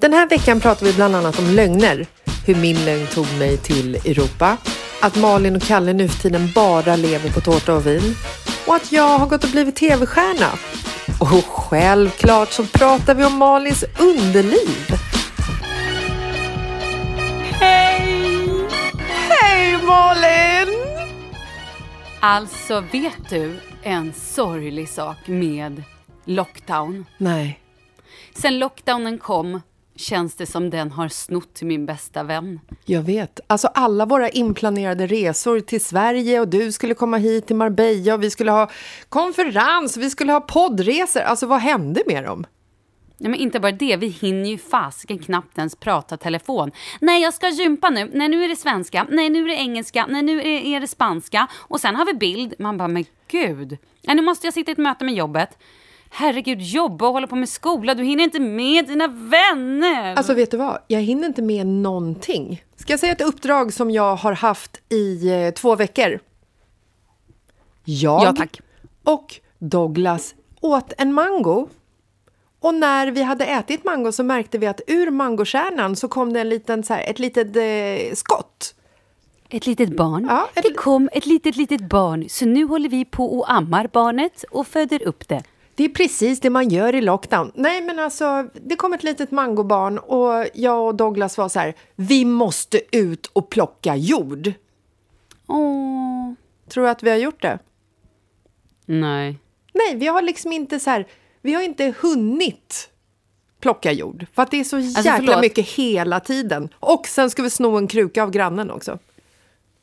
Den här veckan pratar vi bland annat om lögner. Hur min lögn tog mig till Europa. Att Malin och Kalle nu för tiden bara lever på tårta och vin. Och att jag har gått och blivit tv-stjärna. Och självklart så pratar vi om Malins underliv. Hej! Hej Malin! Alltså, vet du en sorglig sak med lockdown? Nej. Sen lockdownen kom känns det som den har snott min bästa vän. Jag vet. Alltså alla våra inplanerade resor till Sverige och du skulle komma hit till Marbella och vi skulle ha konferens, vi skulle ha poddresor. Alltså vad hände med dem? Nej, men inte bara det, vi hinner ju fasiken knappt ens prata telefon. Nej, jag ska gympa nu. Nej, nu är det svenska. Nej, nu är det engelska. Nej, nu är det, är det spanska. Och sen har vi bild. Man bara, men gud. Nej, nu måste jag sitta i ett möte med jobbet. Herregud, jobba och hålla på med skola. Du hinner inte med dina vänner. Alltså vet du vad? Jag hinner inte med någonting. Ska jag säga ett uppdrag som jag har haft i eh, två veckor? Jag Ja, tack. och Douglas åt en mango. Och när vi hade ätit mango så märkte vi att ur mangokärnan så kom det en liten, så här, ett litet eh, skott. Ett litet barn. Ja, ett- Det kom ett litet, litet barn. Så nu håller vi på och ammar barnet och föder upp det. Det är precis det man gör i lockdown. Nej, men alltså, det kom ett litet mangobarn och jag och Douglas var så här, vi måste ut och plocka jord. Åh, Tror du att vi har gjort det? nej. Nej, vi har liksom inte så här, vi har inte hunnit plocka jord. För att det är så jäkla förlåt. mycket hela tiden. Och sen ska vi sno en kruka av grannen också.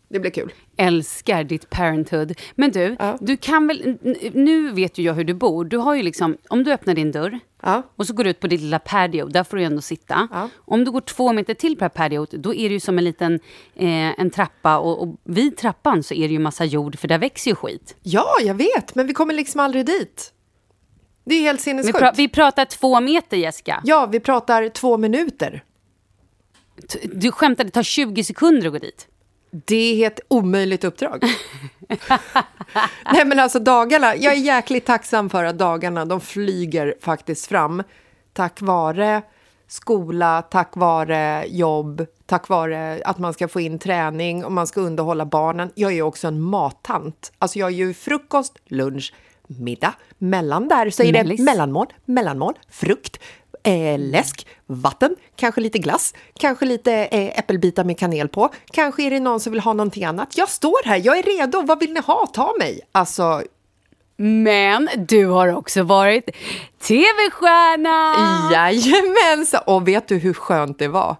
Det blir kul. älskar ditt parenthood. Men du, Ja. du kan väl... Nu vet ju jag hur du bor. Du har ju liksom... Om du öppnar din dörr Ja. och så går du ut på ditt lilla patio, där får du ändå sitta. Ja. Om du går två meter till på det här patiot, då är det ju som en liten eh, en trappa. Och, och vid trappan så är det ju massa jord, för där växer ju skit. ja, jag vet, men vi kommer liksom aldrig dit. Det är helt Vi, sinnessjukt. pra, vi pratar två meter, Jessica. Ja, vi pratar två minuter. T- Du skämtar, det tar 20 sekunder att gå dit. Det är ett omöjligt uppdrag. Nej men alltså dagarna, jag är jäkligt tacksam för att dagarna de flyger faktiskt fram. Tack vare skola, tack vare jobb, tack vare att man ska få in träning och man ska underhålla barnen. Jag är ju också en mattant. Alltså jag gör ju frukost, lunch, middag. Mellan där så är det mellanmål, mellanmål, frukt, eh, läsk, vatten, kanske lite glass, kanske lite eh, äppelbitar med kanel på. Kanske är det någon som vill ha någonting annat. Jag står här, jag är redo. Vad vill ni ha? Ta mig! Alltså, Men du har också varit tv-stjärna! jajamensan! Och vet du hur skönt det var?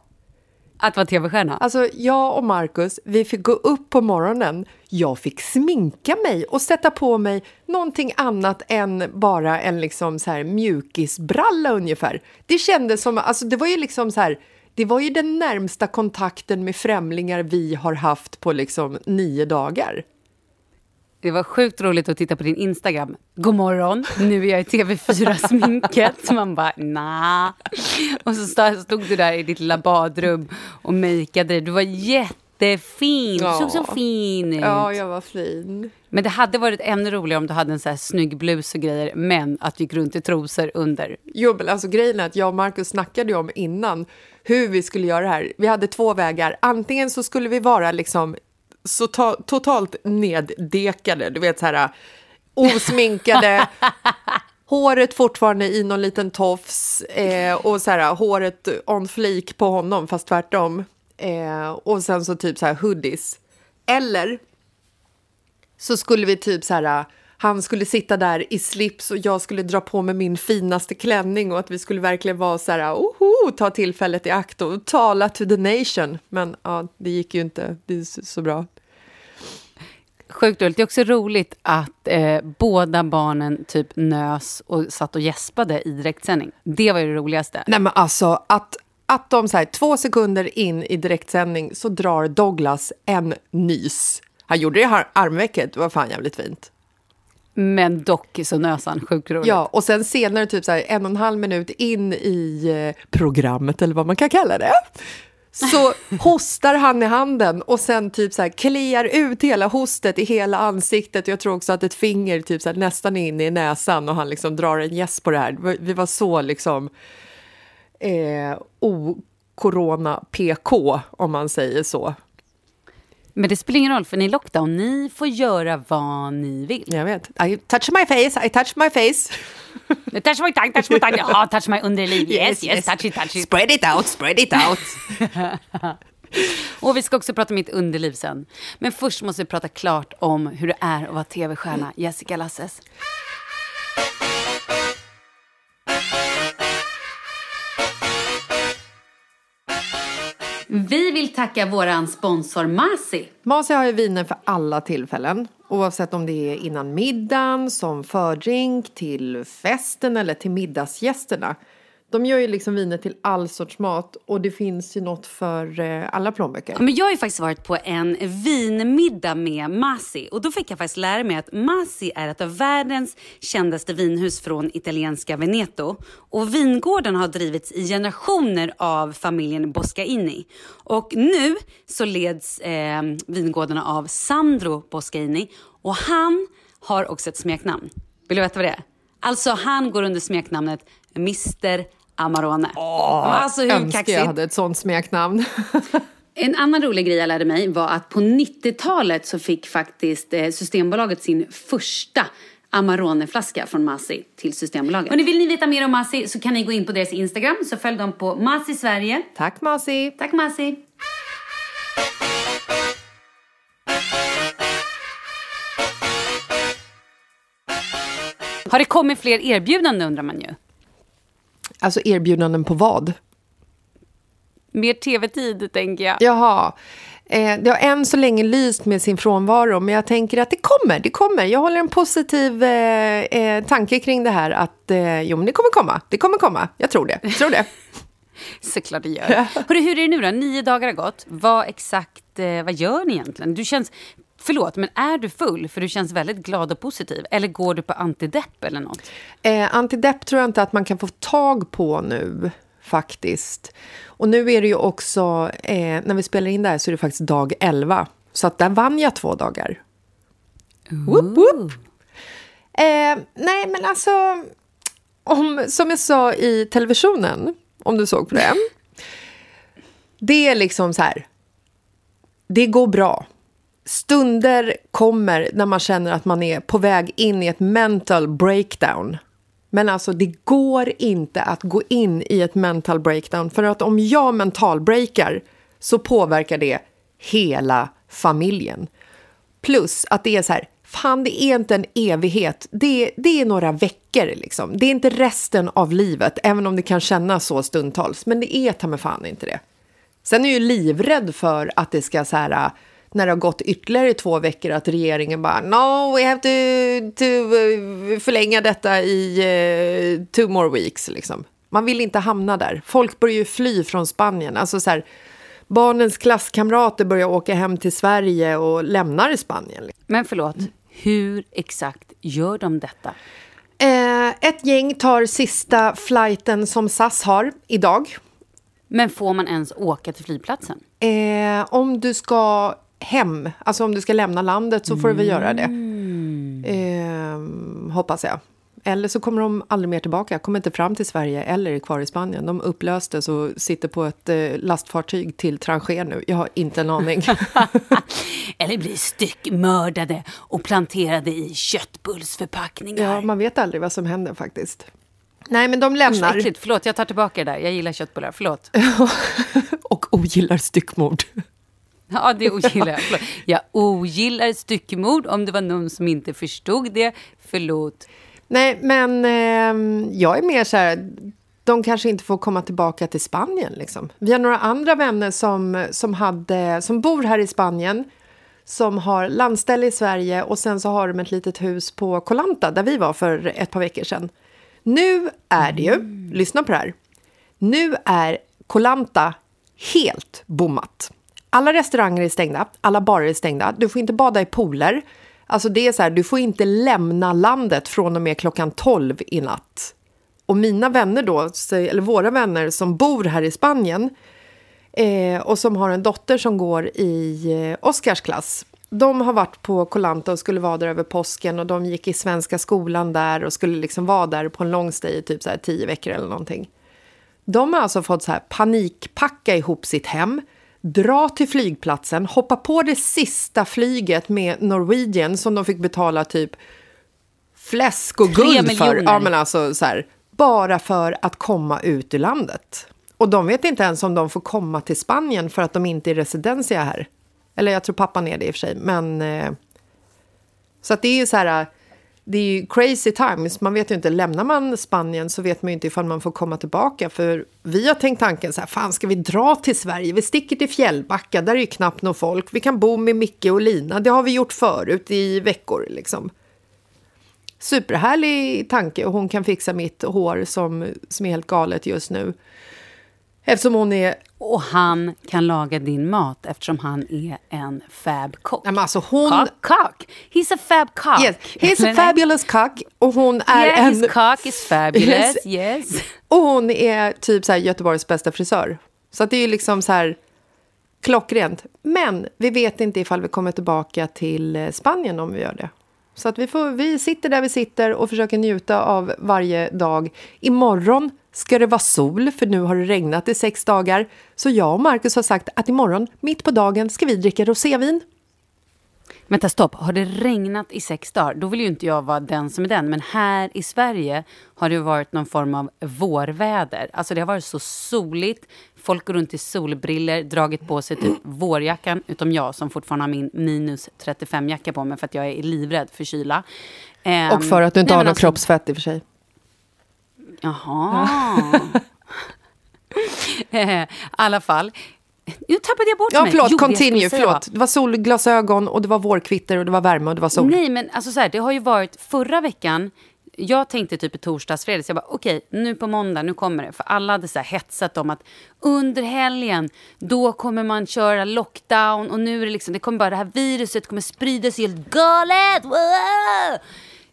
Att vara tv-stjärna? Alltså, jag och Markus, vi fick gå upp på morgonen. Jag fick sminka mig och sätta på mig någonting annat än bara en liksom så här mjukisbralla ungefär. Det kändes som, alltså det var ju liksom så här, det var ju den närmsta kontakten med främlingar vi har haft på liksom nio dagar. Det var sjukt roligt att titta på din Instagram. God morgon, nu är jag i TV4-sminket. Man bara, nah. Och så stod, du där i ditt lilla badrum och makeade dig. Du var jättefin. Du Ja. såg så fin ut. Ja, jag var fin. Men det hade varit ännu roligare om du hade en så här snygg blus och grejer, men att du gick runt i trosor under. Jo, men alltså grejen är att jag och Marcus snackade ju om innan hur vi skulle göra det här. Vi hade två vägar. Antingen så skulle vi vara liksom så to- totalt neddekade, du vet så här osminkade, håret fortfarande i någon liten tofs eh, och så här håret on fleek på honom, fast tvärtom. Eh, och sen så typ så här hoodies. Eller så skulle vi typ så här, han skulle sitta där i slips och jag skulle dra på mig min finaste klänning och att vi skulle verkligen vara så här, oho, ta tillfället i akt och tala to the nation. Men ja, det gick ju inte det är så, bra. Sjukt roligt. Det är också roligt att eh, båda barnen typ nös och satt och gäspade i direktsändning. Det var ju det roligaste. Nej men alltså att, att de så här, två sekunder in i direktsändning så drar Douglas en nys. Han gjorde det i armvecket, det var fan jävligt fint. Men dock så nös han. Sjukt roligt. Ja, och sen senare, typ så här, en och en halv minut in i eh, programmet, eller vad man kan kalla det, så hostar han i handen och sen typ så här kliar ut hela hostet i hela ansiktet. Jag tror också att ett finger typ så här, nästan in i näsan och han liksom drar en gäsp på det här. Vi var så liksom... eh, o-corona-PK, om man säger så. Men det spelar ingen roll, för ni är lockdown. Ni får göra vad ni vill. Jag vet. I touch my face, I touch my face. touch my tongue, touch my tongue. Ja, touch my underliv. Yes, yes, yes, touch it, touch it. Spread it out, spread it out. Och vi ska också prata mitt underliv sen. Men först måste vi prata klart om hur det är att vara tv-stjärna, Jessica Lasses. Vi tacka vår sponsor Masi. Masi har ju viner för alla tillfällen. Oavsett om det är innan middagen, som fördrink, till festen eller till middagsgästerna. De gör ju liksom viner till all sorts mat och det finns ju något för eh, alla plånböcker. Men jag har ju faktiskt varit på en vinmiddag med Masi och då fick jag faktiskt lära mig att Masi är ett av världens kändaste vinhus från italienska Veneto. Och vingården har drivits i generationer av familjen Boscaini. Och nu så leds eh, vingårdarna av Sandro Boscaini och han har också ett smeknamn. Vill du veta vad det är? Alltså han går under smeknamnet Mr Amarone. Åh, alltså, hur önskar kaxigt? jag hade ett sånt smeknamn. En annan rolig grej jag lärde mig var att på 90-talet så fick faktiskt eh, Systembolaget sin första Amarone-flaska från Masi till Systembolaget. Och vill ni veta mer om Masi så kan ni gå in på deras Instagram så följ dem på Masi Sverige. Tack Masi! Tack Masi! Har det kommit fler erbjudanden undrar man ju. Alltså erbjudanden på vad? Mer tv-tid, tänker jag. Jaha. Eh, det har än så länge lyst med sin frånvaro, men jag tänker att det kommer, det kommer. Jag håller en positiv eh, eh, tanke kring det här, att eh, jo, men det kommer komma, det kommer komma. Jag tror det, jag tror det. Såklart det gör. Hörru, hur är det nu då? Nio dagar har gått. Vad exakt, eh, vad gör ni egentligen? Du känns, Förlåt, men är du full? För du känns väldigt glad och positiv. Eller går du på antidepp eller något? Eh, antidepp tror jag inte att man kan få tag på nu, faktiskt. Och nu är det ju också, eh, när vi spelar in det här så är det faktiskt dag 11. Så att där vann jag två dagar. Woop, woop. Eh, nej, men alltså, om, som jag sa i televisionen, om du såg på det. Det är liksom så här, det går bra stunder kommer när man känner att man är på väg in i ett mental breakdown. Men alltså, det går inte att gå in i ett mental breakdown. För att om jag mental breakar så påverkar det hela familjen. Plus att det är så här, fan det är inte en evighet. Det, det är några veckor liksom. Det är inte resten av livet, även om det kan kännas så stundtals. Men det är ta mig fan inte det. Sen är jag ju livrädd för att det ska så här när det har gått ytterligare två veckor att regeringen bara no, we have to, to uh, förlänga detta i uh, two more weeks. Liksom. Man vill inte hamna där. Folk börjar ju fly från Spanien. Alltså så här, barnens klasskamrater börjar åka hem till Sverige och lämnar Spanien. Men förlåt, hur exakt gör de detta? Eh, ett gäng tar sista flighten som SAS har idag. Men får man ens åka till flygplatsen? Eh, om du ska hem. Alltså om du ska lämna landet så får du väl göra det. Eh, hoppas jag. Eller så kommer de aldrig mer tillbaka, kommer inte fram till Sverige eller är kvar i Spanien. De upplöstes och sitter på ett eh, lastfartyg till Tanger nu. Jag har inte en aning. eller blir styckmördade och planterade i köttbullsförpackningar. Ja, man vet aldrig vad som händer faktiskt. Nej, men de lämnar. Usch, Förlåt, jag tar tillbaka det där. Jag gillar köttbullar. Förlåt. och ogillar styckmord. Ja, det ogillar jag. Förlåt. Jag ogillar styckmord. Om det var någon som inte förstod det, förlåt. Nej, men eh, jag är mer så här... De kanske inte får komma tillbaka till Spanien. Liksom. Vi har några andra vänner som, som, hade, som bor här i Spanien som har landställe i Sverige och sen så har de ett litet hus på Kolanta där vi var för ett par veckor sedan. Nu är det ju, mm. lyssna på det här, nu är Kolanta helt bommat. Alla restauranger är stängda, alla barer är stängda. Du får inte bada i pooler. Alltså det är så här, du får inte lämna landet från och med klockan 12 i natt. Och mina vänner då, eller våra vänner som bor här i Spanien eh, och som har en dotter som går i eh, Oscars klass. De har varit på Kolanta och skulle vara där över påsken och de gick i svenska skolan där och skulle liksom vara där på en lång stay i typ så här tio veckor eller någonting. De har alltså fått så här panikpacka ihop sitt hem, dra till flygplatsen, hoppa på det sista flyget med Norwegian som de fick betala typ fläsk och guld för. Ja, men alltså så här, bara för att komma ut ur landet. Och de vet inte ens om de får komma till Spanien för att de inte är residensia här. Eller jag tror pappan är det i och för sig, men... Eh, så att det är ju så här... Det är ju crazy times. Man vet ju inte, lämnar man Spanien så vet man ju inte ifall man får komma tillbaka. För vi har tänkt tanken så här, fan ska vi dra till Sverige? Vi sticker till Fjällbacka, där är ju knappt någon folk. Vi kan bo med Micke och Lina, det har vi gjort förut i veckor liksom. Superhärlig tanke och hon kan fixa mitt hår som, som är helt galet just nu. Eftersom hon är... Och han kan laga din mat eftersom han är en fab-kock. Nej, men alltså hon... Cock, cock. He's a fab cock. Yes, he's a fabulous cock och hon är Yeah, en... his cock is fabulous. Yes. yes. Och hon är typ så här Göteborgs bästa frisör. Så det är liksom så här klockrent. Men vi vet inte ifall vi kommer tillbaka till eh, Spanien om vi gör det. Så att vi, får, vi sitter där vi sitter och försöker njuta av varje dag. Imorgon ska det vara sol, för nu har det regnat i sex dagar. Så jag och Marcus har sagt att imorgon, mitt på dagen, ska vi dricka rosévin. Vänta, stopp. Har det regnat i sex dagar, då vill ju inte jag vara den som är den. Men här i Sverige har det varit någon form av vårväder. Alltså det har varit så soligt. Folk går runt i solbriller, dragit på sig typ vårjackan. Utom jag som fortfarande har min minus 35-jacka på mig för att jag är livrädd för kyla. Ehm, Och för att du inte nej, har men något alltså- kroppsfett i och för sig. Jaha. I alla fall. Nu tappade jag bort Ja, mig. förlåt, Jo, continue, förlåt. Det var solglasögon och det var vårkvitter och det var värme och det var sol. Nej, men alltså så här, det har ju varit förra veckan. Jag tänkte typ i torsdags, fredags, jag bara okej, nu på måndag, nu kommer det. För alla hade så här hetsat om att under helgen, då kommer man köra lockdown och nu är det liksom, det kommer bara det här viruset kommer spridas helt galet. Wow!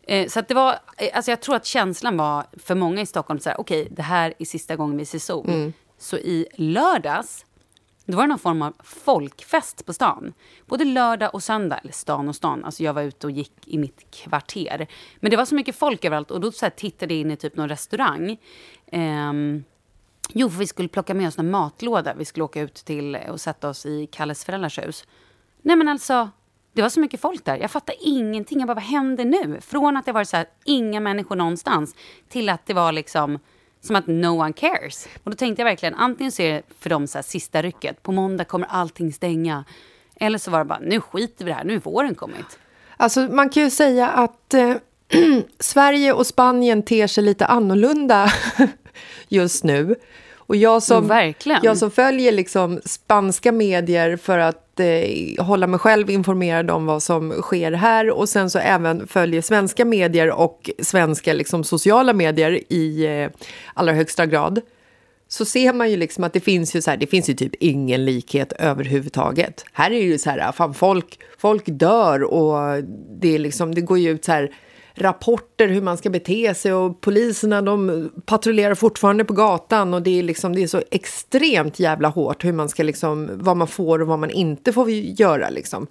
Eh, så det var, eh, alltså jag tror att känslan var för många i Stockholm så här, okej, det här är sista gången vi ser sol. Så i lördags då var det någon form av folkfest på stan. Både lördag och söndag. Eller stan och stan. Alltså jag var ute och gick i mitt kvarter. Men det var så mycket folk överallt. Och då så här tittade jag in i typ någon restaurang. Ehm, jo, för vi skulle plocka med oss en matlåda. Vi skulle åka ut till och sätta oss i Kalles föräldrars hus. Nej men alltså, det var så mycket folk där. Jag fattar ingenting. Jag bara, vad händer nu? Från att det var så här, inga människor någonstans. Till att det var liksom som att no one cares. Och då tänkte jag verkligen, antingen så är det för dem så här sista rycket. På måndag kommer allting stänga. Eller så var det bara, nu skiter vi det här. Nu är våren kommit. Alltså, man kan ju säga att eh, Sverige och Spanien ter sig lite annorlunda just nu. Och jag som, Mm, verkligen. jag som följer liksom spanska medier för att eh, hålla mig själv informerad om vad som sker här och sen så även följer svenska medier och svenska liksom, sociala medier i eh, allra högsta grad så ser man ju liksom att det finns ju så här, det finns ju typ ingen likhet överhuvudtaget. Här är det ju så här, fan folk, folk dör och det är liksom, det går ju ut så här rapporter hur man ska bete sig och poliserna de patrullerar fortfarande på gatan och det är liksom, det är så extremt jävla hårt hur man ska liksom, vad man får och vad man inte får göra liksom.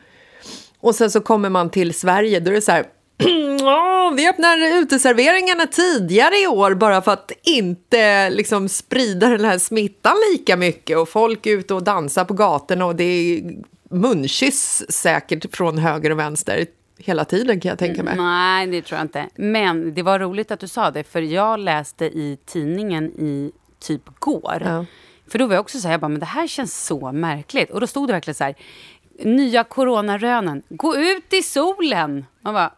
Och sen så kommer man till Sverige, då är det så här, Oh, vi öppnar uteserveringarna tidigare i år bara för att inte liksom sprida den här smittan lika mycket och folk är ute och dansar på gatorna och det är munkyss säkert från höger och vänster hela tiden kan jag tänka mig. Nej, det tror jag inte. Men det var roligt att du sa det, för jag läste i tidningen i typ går. Ja. För då var jag också så här, jag bara, men det här känns så märkligt. Och då stod det verkligen så här, nya coronarönen, gå ut i solen. Man bara,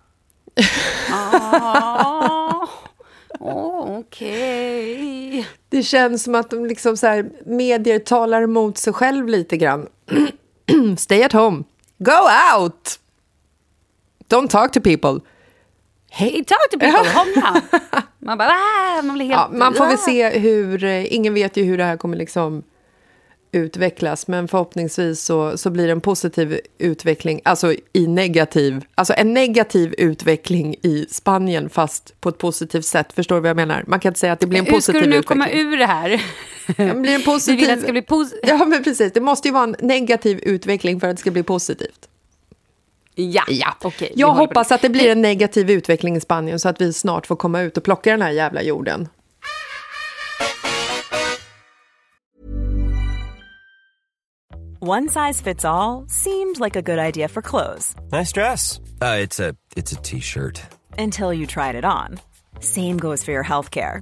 ah, oh, okej. Det känns som att de liksom så här, medier talar emot sig själv lite grann. Stay at home. Go out! Don't talk to people. Hey, talk to people, hångla. Man bara, ah, man blir helt... Ja, man får väl ah. se hur... eh, Ingen vet ju hur det här kommer liksom utvecklas, men förhoppningsvis så, så blir det en positiv utveckling, alltså i negativ, alltså en negativ utveckling i Spanien fast på ett positivt sätt. Förstår du vad jag menar? Man kan inte säga att det blir en Hur ska positiv du nu utveckling. komma ur det här? Ja, blir en Vi positiv... vill att det ska bli positivt. Ja, men precis. Det måste ju vara en negativ utveckling för att det ska bli positivt. Ja, ja. Okay, Jag hoppas att det blir en negativ utveckling i Spanien så att vi snart får komma ut och plocka den här jävla jorden. One size fits all, seemed like a good idea for clothes. Nice dress. Uh, it's a T-shirt. Until you tried it on. Same goes for your healthcare.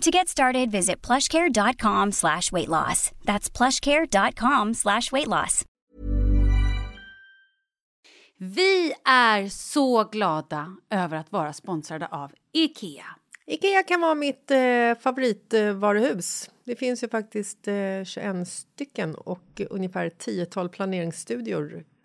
To get started, visit plushcare.com slash weight loss. That's plushcare.com slash weight loss. Vi är så glada över att vara sponsrade av IKEA. Ikea kan vara mitt eh, favoritvaruhus. Det finns ju faktiskt eh, 21 stycken och ungefär ett tiotal planeringsstudior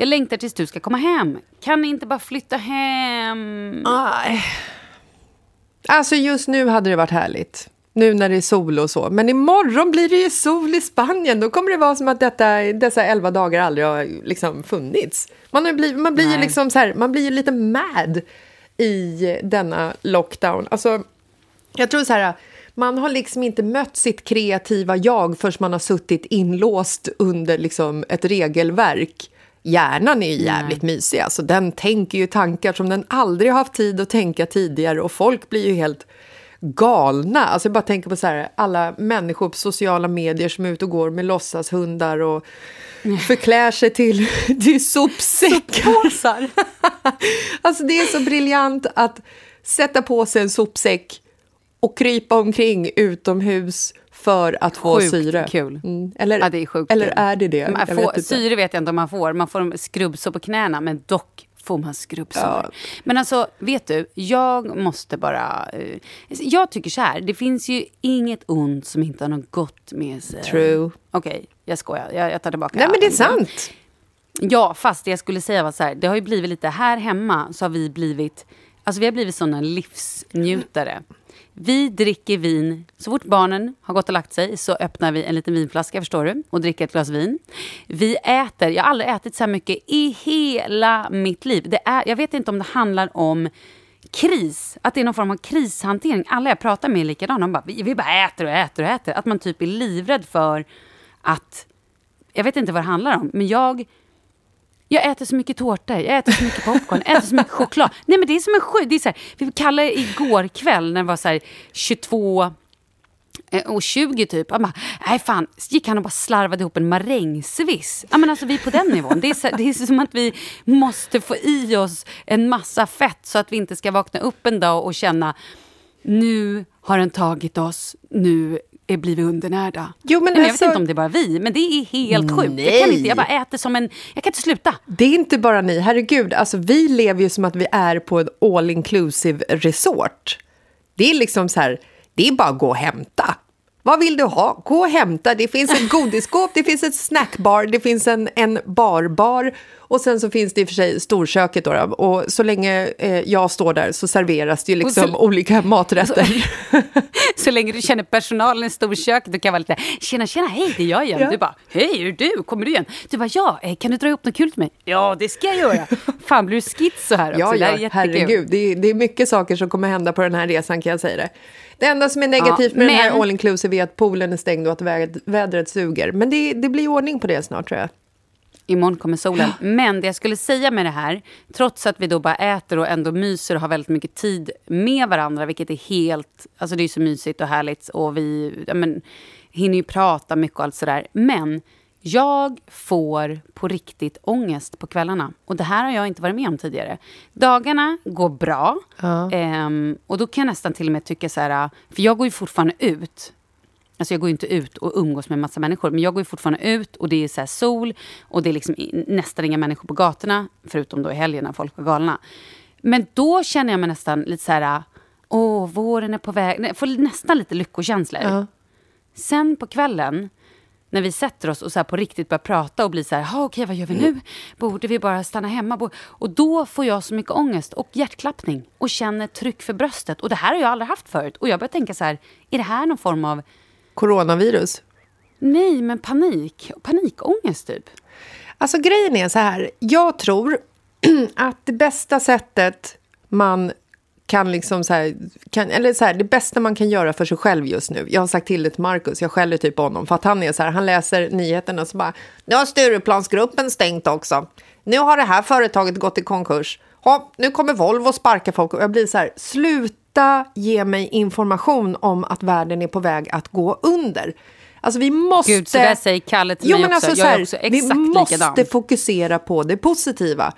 Jag längtar tills du ska komma hem. Kan ni inte bara flytta hem? Nej. Alltså just nu hade det varit härligt. Nu när det är sol och så. Men imorgon blir det ju sol i Spanien. Då kommer det vara som att detta, dessa elva dagar aldrig har liksom funnits. Man, har blivit, man blir ju liksom så här, man blir ju lite mad i denna lockdown. Alltså, jag tror så här, man har liksom inte mött sitt kreativa jag förrän man har suttit inlåst under liksom ett regelverk. Hjärnan är ju jävligt mysig, alltså den tänker ju tankar som den aldrig har haft tid att tänka tidigare och folk blir ju helt galna. Alltså jag bara tänker på så här, alla människor på sociala medier som är ute och går med låtsashundar och förklär sig till, till sopsäckar. alltså det är så briljant att sätta på sig en sopsäck och krypa omkring utomhus för att få Sjukt syre. kul. Mm. Eller, Ja, det är sjukt eller kul. är det det? Man får, vet syre vet jag inte om man får. Man får skrubbsår på knäna, men dock får man skrubbsår. Ja. Men alltså, vet du, jag måste bara... eh, Jag tycker så här, det finns ju inget ont som inte har något gott med sig. True. Okej, jag skojar. Jag, jag tar tillbaka. Nej, men det är sant. Ja, fast det jag skulle säga var så här, det har ju blivit lite, här hemma så har vi blivit, alltså vi har blivit sådana livsnjutare. Vi dricker vin, så fort barnen har gått och lagt sig så öppnar vi en liten vinflaska, förstår du, och dricker ett glas vin. Vi äter, jag har aldrig ätit så här mycket i hela mitt liv. Det är, jag vet inte om det handlar om kris, att det är någon form av krishantering. Alla jag pratar med är likadana. De bara, vi, vi bara äter och äter och äter. Att man typ är livrädd för att... Jag vet inte vad det handlar om, men jag... Jag äter så mycket tårta, jag äter så mycket popcorn, jag äter så mycket choklad. Nej men det är som en sjuk... Det är så här, vi kallade igår kväll när det var så här 22 eh, och 20 typ. Han bara, nej fan, så gick han och bara slarvade ihop en marängsviss. Ja men alltså vi är på den nivån. Det är, så, det är som att vi måste få i oss en massa fett så att vi inte ska vakna upp en dag och känna nu har den tagit oss, nu är blir vi undernärda. Jo, men Nej, alltså- Jag vet inte om det är bara vi, men det är helt sjukt. Jag kan inte, jag bara äter som en... Jag kan inte sluta. Det är inte bara ni, herregud. Alltså, vi lever ju som att vi är på en all inclusive resort. Det är liksom så här, det är bara att gå och hämta. Vad vill du ha? Gå och hämta. Det finns ett godisskåp, det finns ett snackbar, det finns en, en barbar och sen så finns det i och för sig storköket. Då. Och så länge eh, jag står där så serveras det ju liksom så- olika maträtter. Så länge du känner personalen i storköket, du kan vara lite tjena, tjena, hej, det är jag igen. Ja. Du bara, hej, är det du? Kommer du igen? Du bara, ja, eh, kan du dra ihop något kul till mig? Ja, det ska jag göra. Fan, blir du schizo här också? Ja, det här ja, är jättekul. herregud. Det är, det är mycket saker som kommer hända på den här resan kan jag säga det. Det enda som är negativt Ja, med den här men- all inclusive är att poolen är stängd och att vädret suger. Men det, det blir ordning på det snart tror jag. Imorgon kommer solen. Men det jag skulle säga med det här, trots att vi då bara äter och ändå myser och har väldigt mycket tid med varandra, vilket är helt... Alltså det är så mysigt och härligt och vi ja, men, hinner ju prata mycket och allt sådär. Men jag får på riktigt ångest på kvällarna. Och det här har jag inte varit med om tidigare. Dagarna går bra. Ehm, och då kan jag nästan till och med tycka så här, för jag går ju fortfarande ut. Alltså jag går inte ut och umgås med massa människor, men jag går fortfarande ut och det är så sol och det är liksom nästan inga människor på gatorna, förutom då i helgen när folk var galna. Men då känner jag mig nästan lite så här, åh, våren är på väg. Jag får nästan lite lyckokänslor. Sen på kvällen, när vi sätter oss och så på riktigt börjar prata och blir så här, "Ha, okej vad gör vi nu? Borde vi bara stanna hemma? Bo-" Och då får jag så mycket ångest och hjärtklappning och känner tryck för bröstet. Och det här har jag aldrig haft förut. Och jag börjar tänka så här, är det här någon form av, Coronavirus. nej men panik, panikångest typ? Alltså grejen är så här, jag tror att det bästa sättet man kan liksom så här, kan, eller så här, det bästa man kan göra för sig själv just nu. Jag har sagt till det till Markus, jag skäller typ på honom för att han är så här, han läser nyheterna och så bara, nu har Stureplansgruppen stängt också. Nu har det här företaget gått i konkurs. Ja, nu kommer Volvo sparka folk och jag blir så här, sluta ge mig information om att världen är på väg att gå under. Alltså vi måste... Gud, så där säger Kalle till jo, mig men också. Alltså, Jag är här, också vi exakt måste likadan. fokusera på det positiva.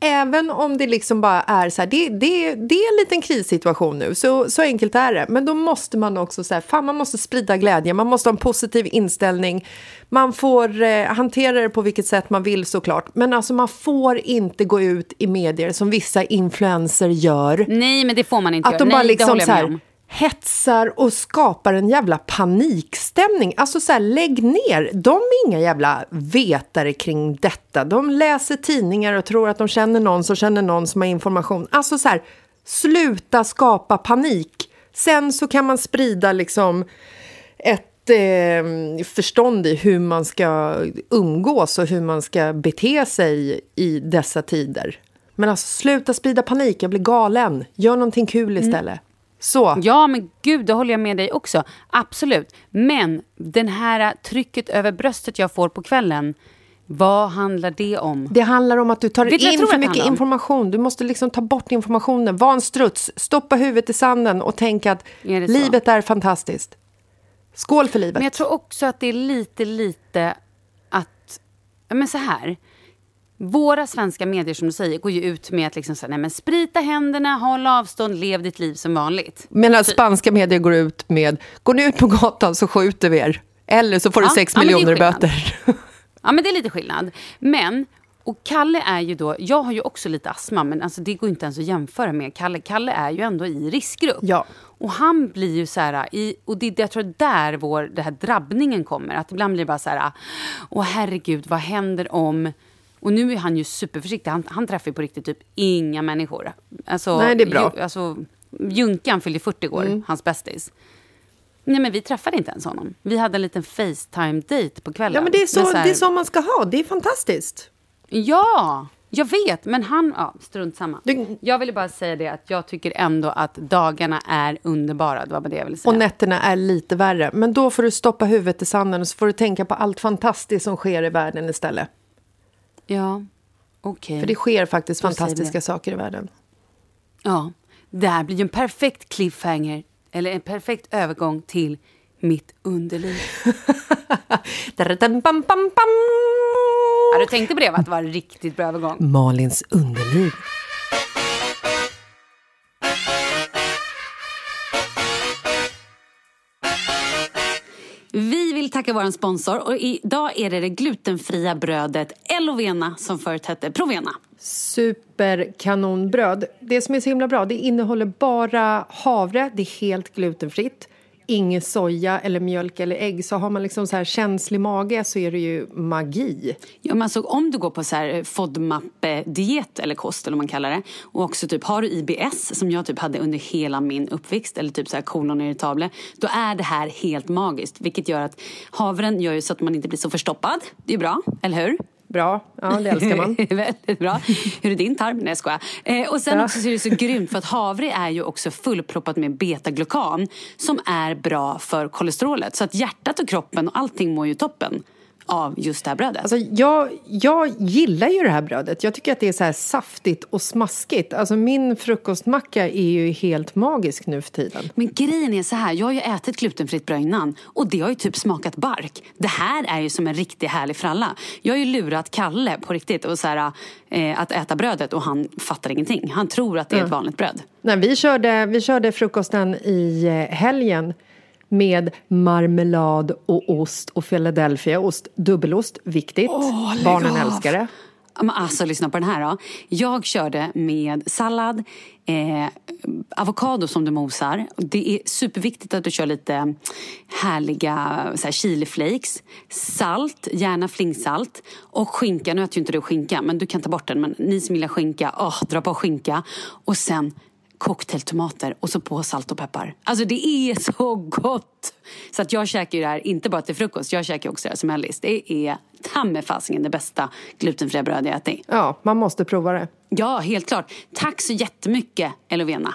Även om det liksom bara är så här, det, det, det är en liten krissituation nu, så, så enkelt är det. Men då måste man också så här, fan man måste sprida glädje, man måste ha en positiv inställning. Man får eh, hantera det på vilket sätt man vill såklart. Men alltså man får inte gå ut i medier som vissa influenser gör. Nej, men det får man inte Att göra. de bara Nej, det liksom så här. Hetsar och skapar en jävla panikstämning. Alltså så här, lägg ner. De är inga jävla vetare kring detta. De läser tidningar och tror att de känner någon som känner någon som har information. Alltså så här, sluta skapa panik. Sen så kan man sprida liksom ett eh, förstånd i hur man ska umgås och hur man ska bete sig i dessa tider. Men alltså sluta sprida panik, jag blir galen. Gör någonting kul istället. Så. Ja, men gud, det håller jag med dig också. Absolut. Men den här trycket över bröstet jag får på kvällen, vad handlar det om? Det handlar om att du tar Vet in för mycket information. Du måste liksom ta bort informationen. Var en struts, stoppa huvudet i sanden och tänk att Är livet är fantastiskt. Skål för livet. Men jag tror också att det är lite, lite att... Men så här. Våra svenska medier, som du säger, går ju ut med att liksom nej men sprita händerna, håll avstånd, lev ditt liv som vanligt. Medan spanska medier går ut med, går ni ut på gatan så skjuter vi er. Eller så får du Ja, sex ja, miljoner i böter. Ja, men det är lite skillnad. Men, och Kalle är ju då, jag har ju också lite astma, men alltså det går inte ens att jämföra med Kalle. Kalle är ju ändå i riskgrupp. Ja. Och han blir ju så här, i, och det, jag tror där vår, det här drabbningen kommer. Att ibland blir det bara så här, åh herregud, vad händer om... Och nu är han ju superförsiktig. Han, han träffar ju på riktigt typ inga människor. Alltså, Nej, det är bra. Mm. Ju, alltså, Junkan fyllde 40 år, hans bästis. Nej, men vi träffade inte ens honom. Vi hade en liten Facetime-date på kvällen. Ja, men det är så, här- det är så man ska ha. Det är fantastiskt. Ja, Jag vet, men han... Ja, strunt samma. Du- Jag ville bara säga det att jag tycker ändå att dagarna är underbara. Det var bara det jag ville säga. Och nätterna är lite värre. Men då får du stoppa huvudet i sanden och så får du tänka på allt fantastiskt som sker i världen istället. Ja, okej. För det sker faktiskt Då fantastiska saker i världen. Ja, det här blir ju en perfekt cliffhanger. Eller en perfekt övergång till mitt underliv. Ja, du tänkte på det, va? Att det var en riktigt bra övergång. Malins underliv. Vi tacka vår sponsor och idag är det det glutenfria brödet Elovena som förut hette Provena. Superkanonbröd. Det som är så himla bra, det innehåller bara havre, det är helt glutenfritt. Ingen soja eller mjölk eller ägg. Så har man liksom så här känslig mage så är det ju magi. Ja, men alltså, om du går på så här eh, FODMAP-diet eller kost eller vad man kallar det och också typ har du IBS som jag typ hade under hela min uppväxt eller typ så här kolon irritable då är det här helt magiskt vilket gör att havren gör ju så att man inte blir så förstoppad. Det är ju bra, eller hur? Bra, ja det älskar man. Väldigt bra. Hur är din tarm? Nej, jag skojar. Eh, och sen Ja. också så är det så grymt för att havre är ju också fullproppat med betaglukan som är bra för kolesterolet. Så att hjärtat och kroppen och allting mår ju toppen av just det här brödet. Alltså, jag, jag gillar ju det här brödet. Jag tycker att det är så här saftigt och smaskigt. Alltså, min frukostmacka är ju helt magisk nu för tiden. Men grejen är så här, jag har ju ätit glutenfritt bröd innan och det har ju typ smakat bark. Det här är ju som en riktig härlig fralla. Jag har ju lurat Kalle på riktigt och så här, eh, att äta brödet och han fattar ingenting. Han tror att det är ett vanligt bröd. Nej, vi, körde, vi körde frukosten i eh, helgen med marmelad och ost och Philadelphiaost. Dubbelost, viktigt. lägg Barnen älskar det. Men Alltså, lyssna på den här då. Jag körde med sallad, eh, avokado som du mosar. Det är superviktigt att du kör lite härliga så här, chiliflakes, salt, gärna flingsalt och skinka. Nu äter ju inte du skinka, men du kan ta bort den. Men ni som gillar skinka, åh, dra på skinka. Och sen cocktailtomater och så på salt och peppar. Alltså det är så gott! Så att jag käkar ju det här inte bara till frukost, jag käkar också det här som mellis. Det är ta med fasingen det bästa glutenfria bröd jag ätit. Ja, man måste prova det. Ja, helt klart. Tack så jättemycket, Elovena.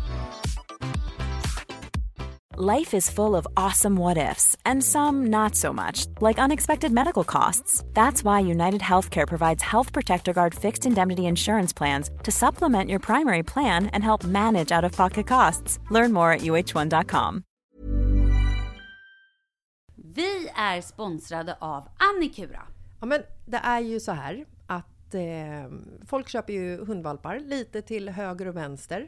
Life is full of awesome what ifs, and some not so much, like unexpected medical costs. That's why United Healthcare provides Health Protector Guard fixed indemnity insurance plans to supplement your primary plan and help manage out of pocket costs. Learn more at uh1.com. Vi är sponsrade av Annikura. Ja, men det är ju så här att eh, folk köper ju hundvalpar lite till höger och vänster.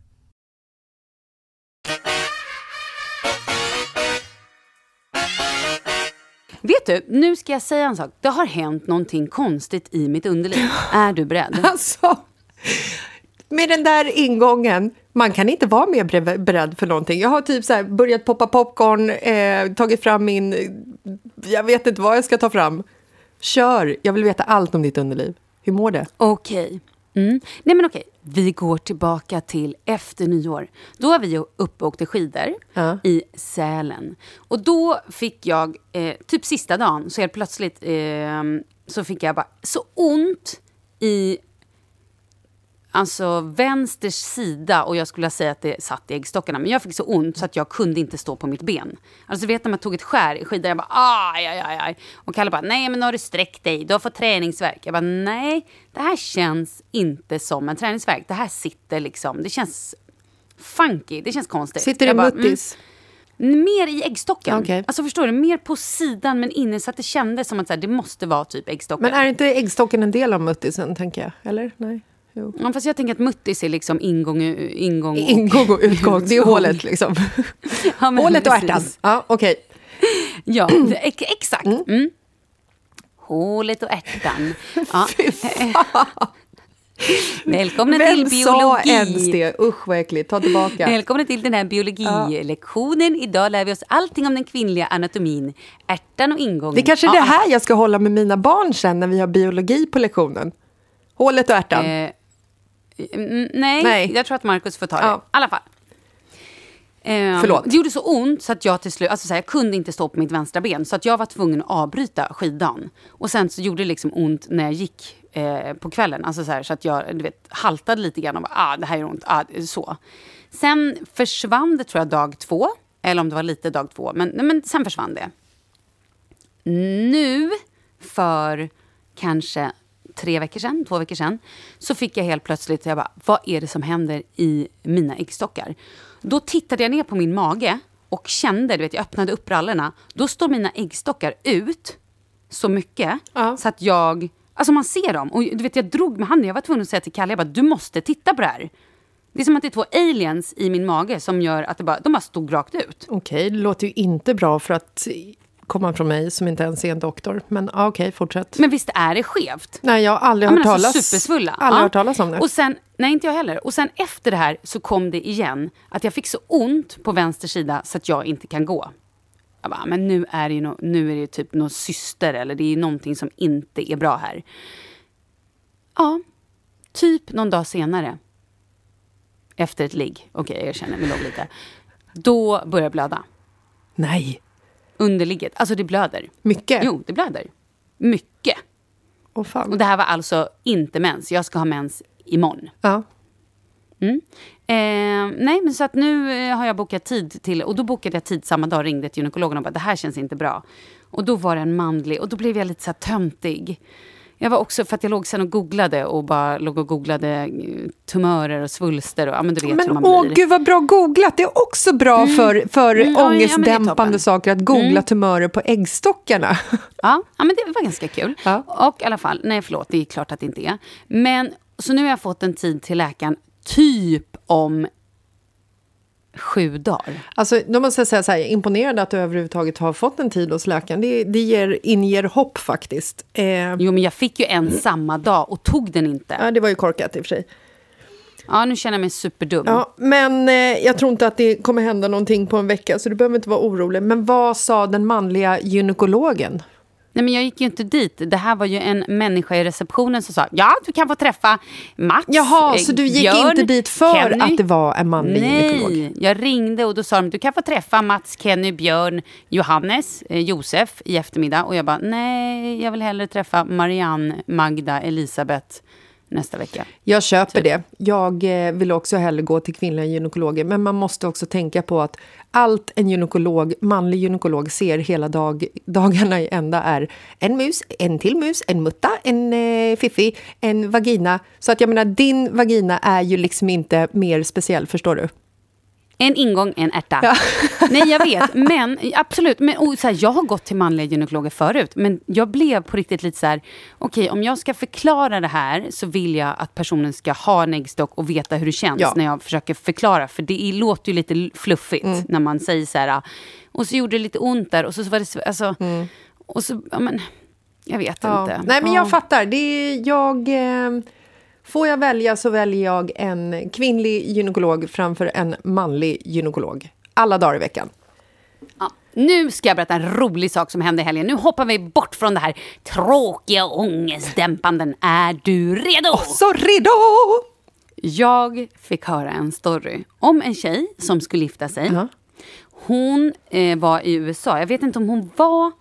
Vet du, nu ska jag säga en sak. Det har hänt någonting konstigt i mitt underliv. Är du beredd? Alltså, med den där ingången, man kan inte vara mer beredd för någonting. Jag har typ så här börjat poppa popcorn, eh, tagit fram min... Jag vet inte vad jag ska ta fram. Kör! Jag vill veta allt om ditt underliv. Hur mår det? Okej. Mm. Nej men okej, vi går tillbaka till efter nyår. Då var vi uppe och åkte skidor Ja. i Sälen. Och då fick jag, eh, typ sista dagen, så helt plötsligt eh, så fick jag bara så ont i alltså vänster sida och jag skulle säga att det satt i äggstockarna. Men jag fick så ont så att jag kunde inte stå på mitt ben. Alltså vet när man tog ett skär i skidan, jag bara aj, aj, aj, aj. Och Kalle bara, nej men nu har du sträckt dig, du har fått träningsverk. Jag bara, nej, det här känns inte som en träningsverk. Det här sitter liksom, det känns funky, det känns konstigt. Sitter i bara, muttis? Mm, mer i äggstocken. Okej. Alltså förstår du, mer på sidan men inne så att det kändes som att så här, det måste vara typ äggstocken. Men är inte äggstocken en del av muttisen, tänker jag? Eller? Nej? Jo. Ja, fast jag tänker att muttis är liksom ingång, ingång och... Ingång och utgång, det är hålet liksom. Ja, hålet och ärtan. Ja, okej. Ja, ex- exakt. Mm. Hålet och ärtan. Ja. Välkomna till Vem sa ens biologi. det? Usch vad äckligt, ta tillbaka. Välkomna till den här biologilektionen. Idag lär vi oss allting om den kvinnliga anatomin. Ärtan och ingången. Det är kanske är Ja, det här jag ska hålla med mina barn sen när vi har biologi på lektionen. Hålet och ärtan. Eh, mm, nej, Nej. jag tror att Markus får ta det. Ja. I alla fall. Eh, Förlåt. Det gjorde så ont så att jag till slut, alltså så här, jag kunde inte stå på mitt vänstra ben. Så att jag var tvungen att avbryta skidan. Och sen så gjorde det liksom ont när jag gick eh, på kvällen. Alltså så, här, så att jag du vet, haltade lite grann och bara, ah, det här gör ont. Ah, så. Sen försvann det tror jag dag två. Eller om det var lite dag två. Men, nej, men sen försvann det. Nu, för kanske tre veckor sedan, två veckor sedan, så fick jag helt plötsligt, jag bara, vad är det som händer i mina äggstockar? Då tittade jag ner på min mage och kände, du vet, jag öppnade upp brallorna. Då står mina äggstockar ut så mycket Ja. så att jag, alltså man ser dem. Och du vet, jag drog med handen, jag var tvungen att säga till Kalle, jag bara, du måste titta på det här. Det är som att det är två aliens i min mage som gör att det bara, de bara stod rakt ut. Okej, det låter ju inte bra för att komma från mig som inte ens är en doktor. Men ja, okej, fortsätt. Men visst är det skevt? Nej, jag har aldrig Ja, hört alltså talas, supersvulla. aldrig Ja. hört talas om det. Och sen, nej inte jag heller. Och sen efter det här så kom det igen att jag fick så ont på vänster sida så att jag inte kan gå. Jag bara, men nu är det ju, no, nu är det typ någon syster eller det är någonting som inte är bra här. Ja, typ någon dag senare. Efter ett ligg, okej jag erkänner, vi låg lite. Då börjar jag blöda. Nej, Under ligget. Alltså det blöder. mycket? Jo, det blöder. Mycket. Åh fan. Och det här var alltså inte mens. Jag ska ha mens imorgon. Ja. Mm. Eh, nej, men så att nu eh, har jag bokat tid till, och då bokade jag tid samma dag, ringde till gynekologen och bara det här känns inte bra. Och då var det en manlig, och då blev jag lite så här töntig. Jag var också, för att jag låg sen och googlade och bara låg och googlade eh, tumörer och svulster och ja men du vet hur Men man åh blir. gud vad bra googlat! Det är också bra för, för Mm, ja, ja, ångestdämpande. Mm. saker att googla tumörer på äggstockarna. Ja, ja, men det var ganska kul. Ja. Och i alla fall, nej förlåt, det är klart att det inte är. Men så nu har jag fått en tid till läkaren typ om sju dagar. Alltså, då måste jag säga så här, imponerande att du överhuvudtaget har fått en tid hos läkaren. Det, det ger, inger hopp faktiskt. Eh, Jo, men jag fick ju en samma dag och tog den inte. ja, det var ju korkat i och för sig. Ja, nu känner jag mig superdum. Ja, men eh, jag tror inte att det kommer hända någonting på en vecka, så du behöver inte vara orolig. Men vad sa den manliga gynekologen? Nej, men jag gick ju inte dit. Det här var ju en människa i receptionen som sa ja, du kan få träffa Mats, Jaha, eh, så du gick Björn, inte dit för Kenny. att det var en manlig gynekolog? Nej, jag ringde och då sa de du kan få träffa Mats, Kenny, Björn, Johannes, eh, Josef i eftermiddag. Och jag bara nej, jag vill hellre träffa Marianne, Magda, Elisabeth nästa vecka. Jag köper det. Jag eh, vill också hellre gå till kvinnliga gynekologer. Men man måste också tänka på att allt en gynekolog, manlig gynekolog ser hela dag, dagarna i ända är en mus, en till mus, en mutta, en eh, fiffi, en vagina. Så att jag menar, din vagina är ju liksom inte mer speciell, förstår du? En ingång, en ärta. Nej, jag vet. Men absolut. Men, och, så här, jag har gått till manliga gynekologer förut. Men jag blev på riktigt lite så här... Okej, om jag ska förklara det här så vill jag att personen ska ha en äggstock och veta hur det känns Ja. när jag försöker förklara. För det låter ju lite fluffigt Mm. när man säger så här... Och så gjorde det lite ont där och så var det... Alltså, Mm. Och så... Ja, men, jag vet Ja. inte. Nej, men Ja. jag fattar. Det är, jag, eh, får jag välja så väljer jag en kvinnlig gynekolog framför en manlig gynekolog. Alla dagar i veckan. Ja, nu ska jag berätta en rolig sak som hände i helgen. Nu hoppar vi bort från det här tråkiga ångestdämpanden. Är du redo? Så redo! Jag fick höra en story om en tjej som skulle gifta sig. Ja. Hon eh, var i USA. Jag vet inte om hon var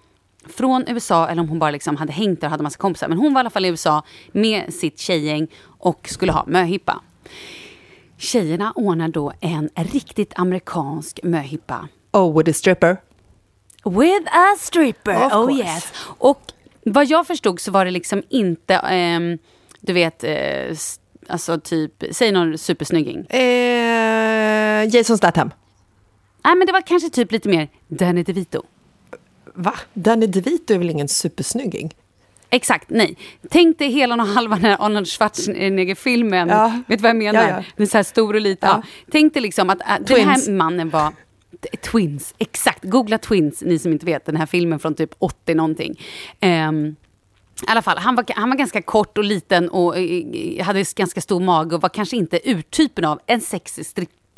från USA eller om hon bara liksom hade hängt där och hade massa kompisar. Men hon var i alla fall i USA med sitt tjejgäng och skulle ha möhippa. Tjejerna ordnar då en riktigt amerikansk möhippa. Oh, with a stripper. With a stripper, Of oh course. yes. Och vad jag förstod så var det liksom inte, ehm, du vet, eh, alltså typ, säg någon supersnygging. Eh, Jason Statham. Nej men det var kanske typ lite mer Danny DeVito. Va? Danny DeVito är väl ingen supersnygging? Exakt, nej. Tänk dig hela och halva den här Arnold Schwarzenegger-filmen. Ja. Vet du vad jag menar? Ja, ja. Den så här stor och liten. Ja. Tänk dig liksom att äh, den här mannen var... Twins, exakt. Googla Twins, ni som inte vet. Den här filmen från typ 80 någonting. Ehm, I alla fall, han var, han var ganska kort och liten och eh, hade ganska stor mage och var kanske inte urtypen av en sexig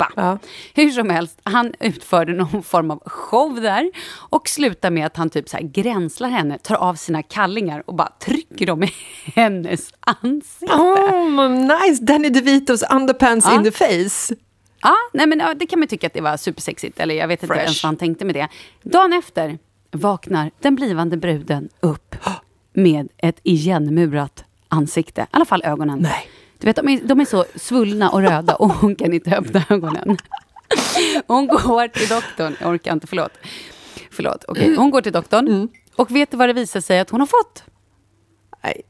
strippa. Ja. Hur som helst, han utförde någon form av show där och slutar med att han typ så här gränslar henne, tar av sina kallingar och bara trycker dem i hennes ansikte. Oh, nice! Danny DeVitos underpants Ja. in the face. Ja, nej men, ja, det kan man tycka att det var supersexigt. Eller jag vet inte Fresh. ens vad han tänkte med det. Dagen efter vaknar den blivande bruden upp med ett igenmurat ansikte. I alla fall ögonen. Nej. Du vet, de är, de är så svullna och röda och hon kan inte öppna ögonen. Hon går till doktorn. Jag orkar inte, förlåt. Förlåt. Okej, hon går till doktorn. Och vet du vad det visar sig att hon har fått? Nej.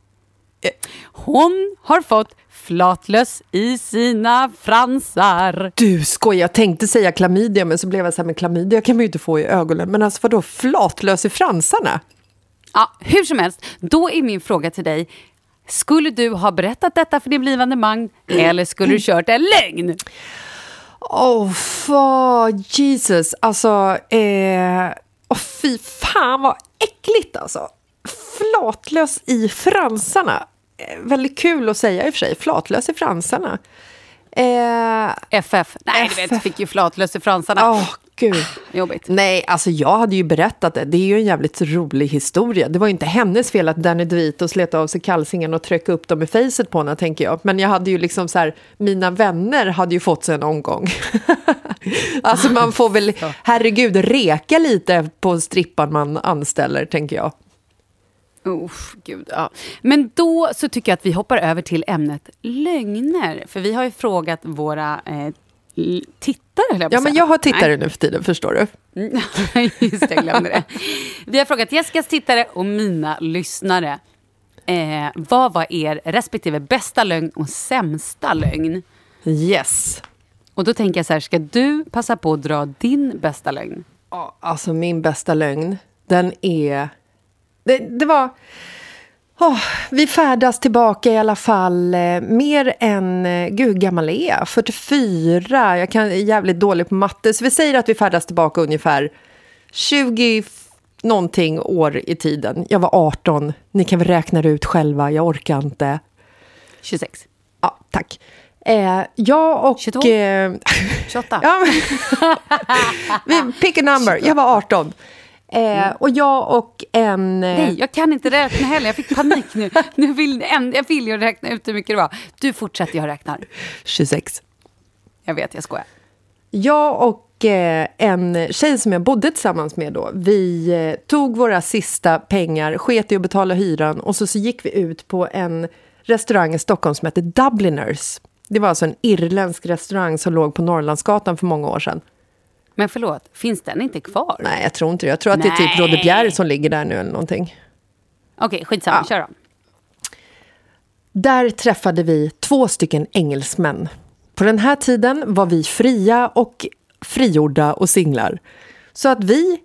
Hon har fått flatlöss i sina fransar. Du skojar, jag tänkte säga klamydia men så blev jag så här, men klamydia kan man ju inte få i ögonen. Men alltså vadå, flatlös i fransarna? Ja, hur som helst, då är min fråga till dig. Skulle du ha berättat detta för din blivande man eller skulle du kört en lögn? Oh, fan, Jesus. Alltså, eh, oh, fy fan vad äckligt alltså. Flatlös i fransarna. Eh, väldigt kul att säga i och för sig, flatlös i fransarna. Eh, FF. Nej, du vet, fick ju flatlöss i fransarna. Åh, gud. Jobbigt. Nej, alltså jag hade ju berättat det. Det är ju en jävligt rolig historia. Det var ju inte hennes fel att Danny DeVito slet av sig kalsingen och tryckte upp dem i facet på henne, tänker jag. Men jag hade ju liksom så här, mina vänner hade ju fått sig en omgång. alltså man får väl, herregud, reka lite på strippan man anställer, tänker jag. Uff, gud, ja. Men då så tycker jag att vi hoppar över till ämnet lögner. För vi har ju frågat våra eh, tittare, jag Ja, men jag har tittare Nej. nu för tiden, förstår du. Just det, jag glömde det. Vi har frågat Jessicas tittare och mina lyssnare. Eh, vad var er respektive bästa lögn och sämsta lögn? Yes. Och då tänker jag så här, ska du passa på att dra din bästa lögn? Alltså min bästa lögn, den är... Det, det var... Åh, vi färdas tillbaka i alla fall eh, mer än... Eh, gud, gammal är jag? 44. Jag kan, är jävligt dålig på matte. Så vi säger att vi färdas tillbaka ungefär 20 f- någonting år i tiden. Jag var 18. Ni kan väl räkna det ut själva. Jag orkar inte. 26. Ja, tack. Eh, jag och... 22. Eh, 28. Ja, men, pick a number. Jag var 18. Eh, och jag och en... Eh, Nej, jag kan inte räkna heller. Jag fick panik nu. nu vill, en- jag vill ju räkna ut hur mycket det var. Du fortsätter, jag räknar. 26. Jag vet, jag skojar. Jag och eh, en tjej som jag bodde tillsammans med då, vi eh, tog våra sista pengar, sket i att betala hyran och så, så gick vi ut på en restaurang i Stockholm som heter Dubliners. Det var alltså en irländsk restaurang som låg på Norrlandsgatan för många år sedan. Men förlåt, finns den inte kvar? Nej, jag tror inte det. Jag tror att det är typ Nej. Råde Bjerre som ligger där nu eller någonting. Okej, skitsamma. Ja. Kör då. Där träffade vi två stycken engelsmän. På den här tiden var vi fria och frigjorda och singlar. Så att vi,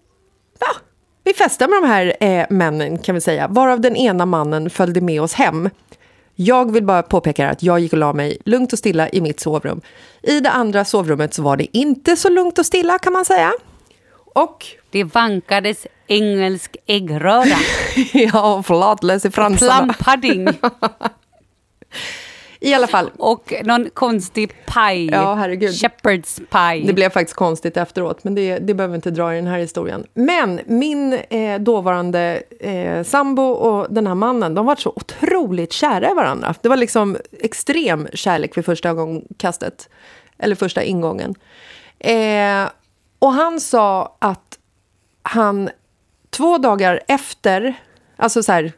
ja, vi festade med de här eh, männen kan vi säga, varav den ena mannen följde med oss hem. Jag vill bara påpeka att jag gick och la mig lugnt och stilla i mitt sovrum. I det andra sovrummet så var det inte så lugnt och stilla kan man säga. Och, Det vankades engelsk äggröra. ja, flatlös i fransarna. Plum pudding. I alla fall, Och någon konstig paj. Ja, herregud. Shepherd's pie. Det blev faktiskt konstigt efteråt, men det, det behöver vi inte dra i den här historien. Men min eh, dåvarande eh, sambo och den här mannen, de var så otroligt kära i varandra. Det var liksom extrem kärlek vid första ögonkastet, eller första ingången. Eh, och han sa att han två dagar efter, alltså så här,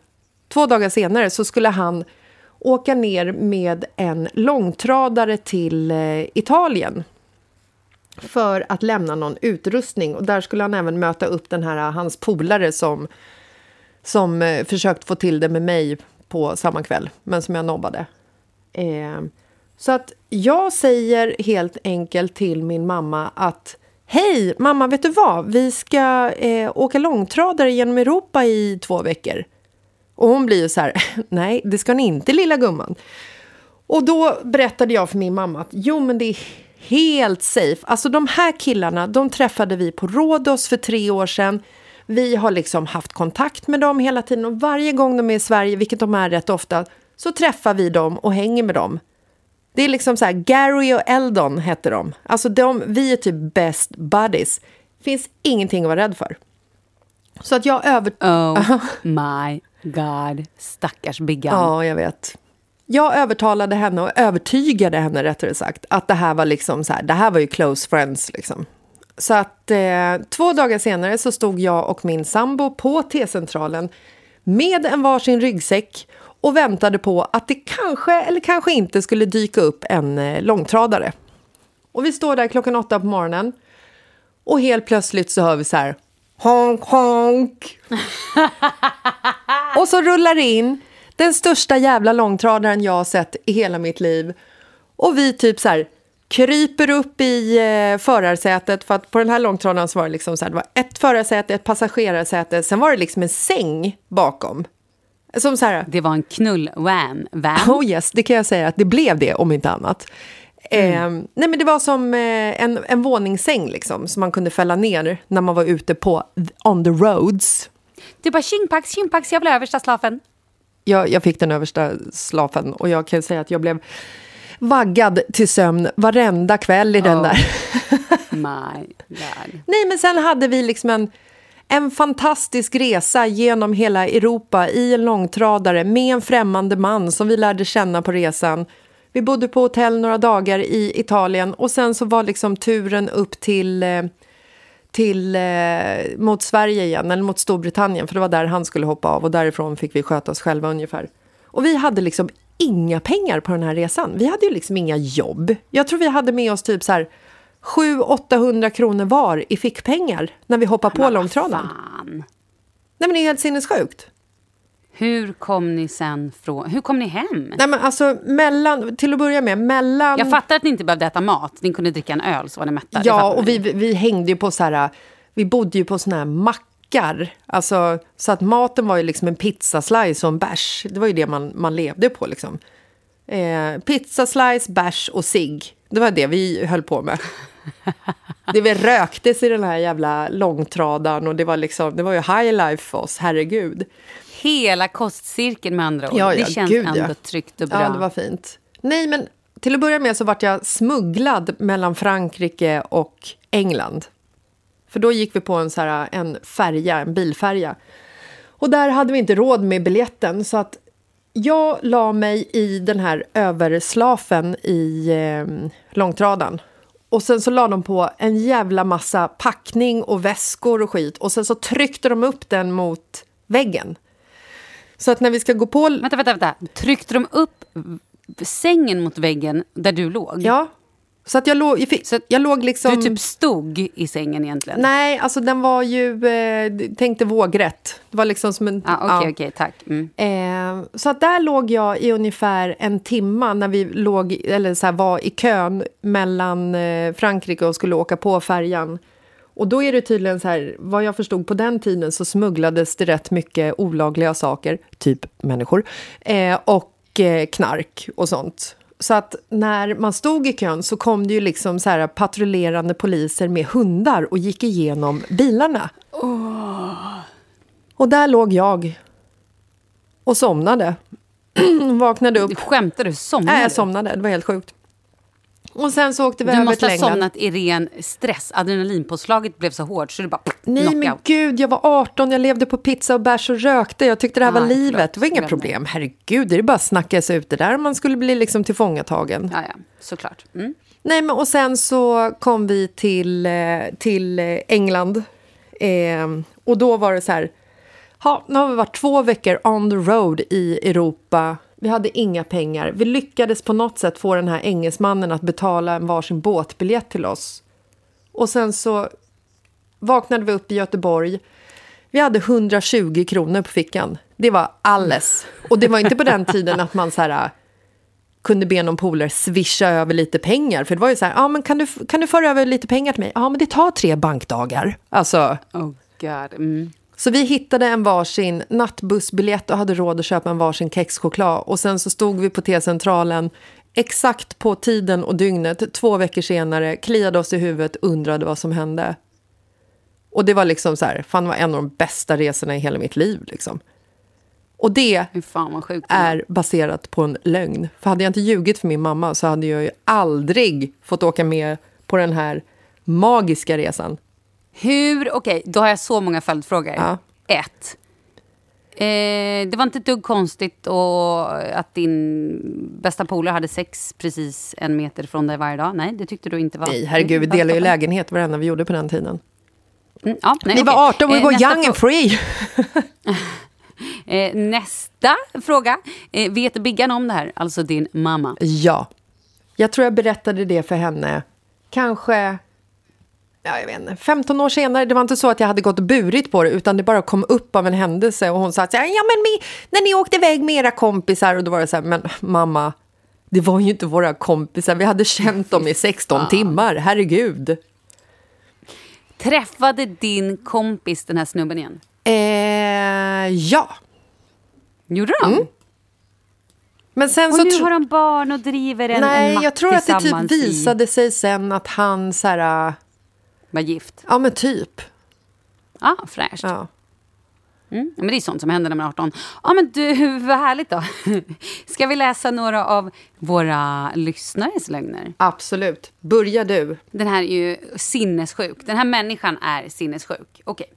två dagar senare så skulle han åka ner med en långtradare till eh, Italien för att lämna någon utrustning. Och där skulle han även möta upp den här, eh, hans polare som, som eh, försökt få till det med mig på samma kväll, men som jag nobbade. Eh, så att jag säger helt enkelt till min mamma att Hej, mamma, vet du vad? Vi ska eh, åka långtradare genom Europa i två veckor. Och hon blir ju så här, nej, det ska ni inte, lilla gumman. Och då berättade jag för min mamma att jo, men det är helt safe. Alltså de här killarna, de träffade vi på Rhodos för tre år sedan. Vi har liksom haft kontakt med dem hela tiden och varje gång de är i Sverige, vilket de är rätt ofta, så träffar vi dem och hänger med dem. Det är liksom så här, Gary och Eldon hette de. Alltså de, vi är typ best buddies. Finns ingenting att vara rädd för. Så att jag över... Oh my god. Stackars Biggan. Ja, jag vet. Jag övertalade henne och övertygade henne rättare sagt att det här var liksom så här, det här var ju close friends liksom. Så att eh, två dagar senare så stod jag och min sambo på T-centralen med en varsin ryggsäck och väntade på att det kanske eller kanske inte skulle dyka upp en eh, långtradare. Och vi står där klockan åtta på morgonen och helt plötsligt så hör vi så här honk honk. och så rullar det in den största jävla långtradaren jag har sett i hela mitt liv. Och vi typ så här kryper upp i eh, förarsätet för att på den här långtradaren så var det liksom så här, det var ett förarsäte, ett passagerarsäte, sen var det liksom en säng bakom. Som så här, Det var en knull-van. Van. Oh yes, det kan jag säga att det blev det om inte annat. Eh, nej men det var som eh, en, en våningssäng liksom, som man kunde fälla ner när man var ute på on the roads. Du bara tjingpax, tjingpax, jag ha översta slafen. Jag, jag fick den översta slafen och jag kan säga att jag blev vaggad till sömn varenda kväll i den Oh. där. My god. Nej, men sen hade vi liksom en, en fantastisk resa genom hela Europa i en långtradare med en främmande man som vi lärde känna på resan. Vi bodde på hotell några dagar i Italien och sen så var liksom turen upp till, eh, till, eh, mot Sverige igen, eller mot Storbritannien, för det var där han skulle hoppa av och därifrån fick vi sköta oss själva ungefär. Och vi hade liksom inga pengar på den här resan. Vi hade ju liksom inga jobb. Jag tror vi hade med oss typ så här 700-800 kronor var i fickpengar när vi hoppade på långtradaren. Nej men det är helt sinnessjukt. Hur kom ni sen från... Hur kom ni hem? Nej men alltså mellan, till att börja med, mellan... Jag fattar att ni inte behövde äta mat. Ni kunde dricka en öl så var ni mätta. Ja, och vi. vi, hängde ju på så här... Vi bodde ju på såna här mackar. Alltså, så att maten var ju liksom en pizzaslice och en bärs. Det var ju det man, man levde på liksom. Eh, pizzaslice, bärs och cigg. Det var det vi höll på med. Det vi röktes i den här jävla långtradaren och det var liksom, det var ju high life för oss, herregud. Hela kostcirkeln med andra ord. Ja, ja, det känns gud, ändå ja. tryggt och bra. Ja, det var fint. Nej, men till att börja med så vart jag smugglad mellan Frankrike och England. För då gick vi på en, så här, en färja, en bilfärja. Och där hade vi inte råd med biljetten, så att jag la mig i den här överslafen i eh, långtradan. Och sen så la de på en jävla massa packning och väskor och skit. Och sen så tryckte de upp den mot väggen. Så att när vi ska gå på... Vänta, vänta, vänta. Tryckte de upp sängen mot väggen där du låg? Ja. Så att jag låg, Så att jag låg liksom... Du typ stod i sängen egentligen? Nej, alltså den var ju... Eh, tänkte vågrätt. Det var liksom som en... Ah, Okej, ja. okej, tack. Mm. Eh, så att där låg jag i ungefär en timma när vi låg, eller så här, var i kön mellan eh, Frankrike och skulle åka på färjan. Och då är det tydligen så här, vad jag förstod på den tiden så smugglades det rätt mycket olagliga saker, typ människor, eh, och eh, knark och sånt. Så att när man stod i kön så kom det ju liksom så här patrullerande poliser med hundar och gick igenom bilarna. Och där låg jag och somnade. Vaknade upp. Skämtar du? Somnade Nej, jag somnade. Det var helt sjukt. Och sen så åkte vi Du över måste ha England. somnat i ren stress. Adrenalinpåslaget blev så hårt så du bara Nej men knockout. gud, jag var 18, jag levde på pizza och bärs och rökte. Jag tyckte det här var Nej, livet. förlåt. Det var inga problem. Herregud, det är bara att snacka sig ut det där om man skulle bli liksom tillfångatagen. Ja, ja, såklart. Mm. Nej, men och sen så kom vi till, eh, till England. Eh, och då var det så här, ha, nu har vi varit två veckor on the road i Europa. Vi hade inga pengar. Vi lyckades på något sätt få den här engelsmannen att betala en varsin båtbiljett till oss. Och sen så vaknade vi upp i Göteborg. Vi hade 120 kronor på fickan. Det var alles. Och det var inte på den tiden att man så här, äh, kunde be någon polare swisha över lite pengar. För det var ju så här, ah, men kan du, kan du föra över lite pengar till mig? Ja men det tar tre bankdagar. Alltså, Oh god. Mm så vi hittade en varsin nattbussbiljett och hade råd att köpa en varsin kexchoklad. Och sen så stod vi på T-centralen exakt på tiden och dygnet, två veckor senare, kliade oss i huvudet, undrade vad som hände. Och det var liksom så här, fan var en av de bästa resorna i hela mitt liv liksom. Och det är baserat på en lögn. För hade jag inte ljugit för min mamma så hade jag ju aldrig fått åka med på den här magiska resan. Hur, okej, då har jag så många följdfrågor. Ja. Ett. Eh, det var inte ett dugg konstigt och att din bästa polare hade sex precis en meter från dig varje dag. Nej, det tyckte du inte var... Nej, herregud, vi delade ju lägenhet varenda vi gjorde på den tiden. Mm, ja, nej, vi okej. var 18, vi Eh, var nästa young and free. Eh, nästa fråga. Eh, vet Biggan om det här? Alltså din mamma. Ja. Jag tror jag berättade det för henne kanske ja, jag vet inte, 15 år senare. Det var inte så att jag hade gått och burit på det utan det bara kom upp av en händelse och hon sa att ja, men mi, när ni åkte iväg med era kompisar och då var det så här, men mamma, det var ju inte våra kompisar. Vi hade känt dem i 16 timmar, herregud. Träffade din kompis den här snubben igen? Eh, ja, Gjorde de? men sen Och så... nu har de barn och driver en, en Nej, mack jag tror att det typ visade sig sen att han så här, Var gift. ja men typ. Ja, ah, fräscht. Ja. Mm. Men det är sånt som händer när man är 18. Ja, men du, vad härligt då. Ska vi läsa några av våra lyssnares lögner? Absolut. Börja du. Den här är ju sinnessjuk. Den här människan är sinnessjuk. Okej.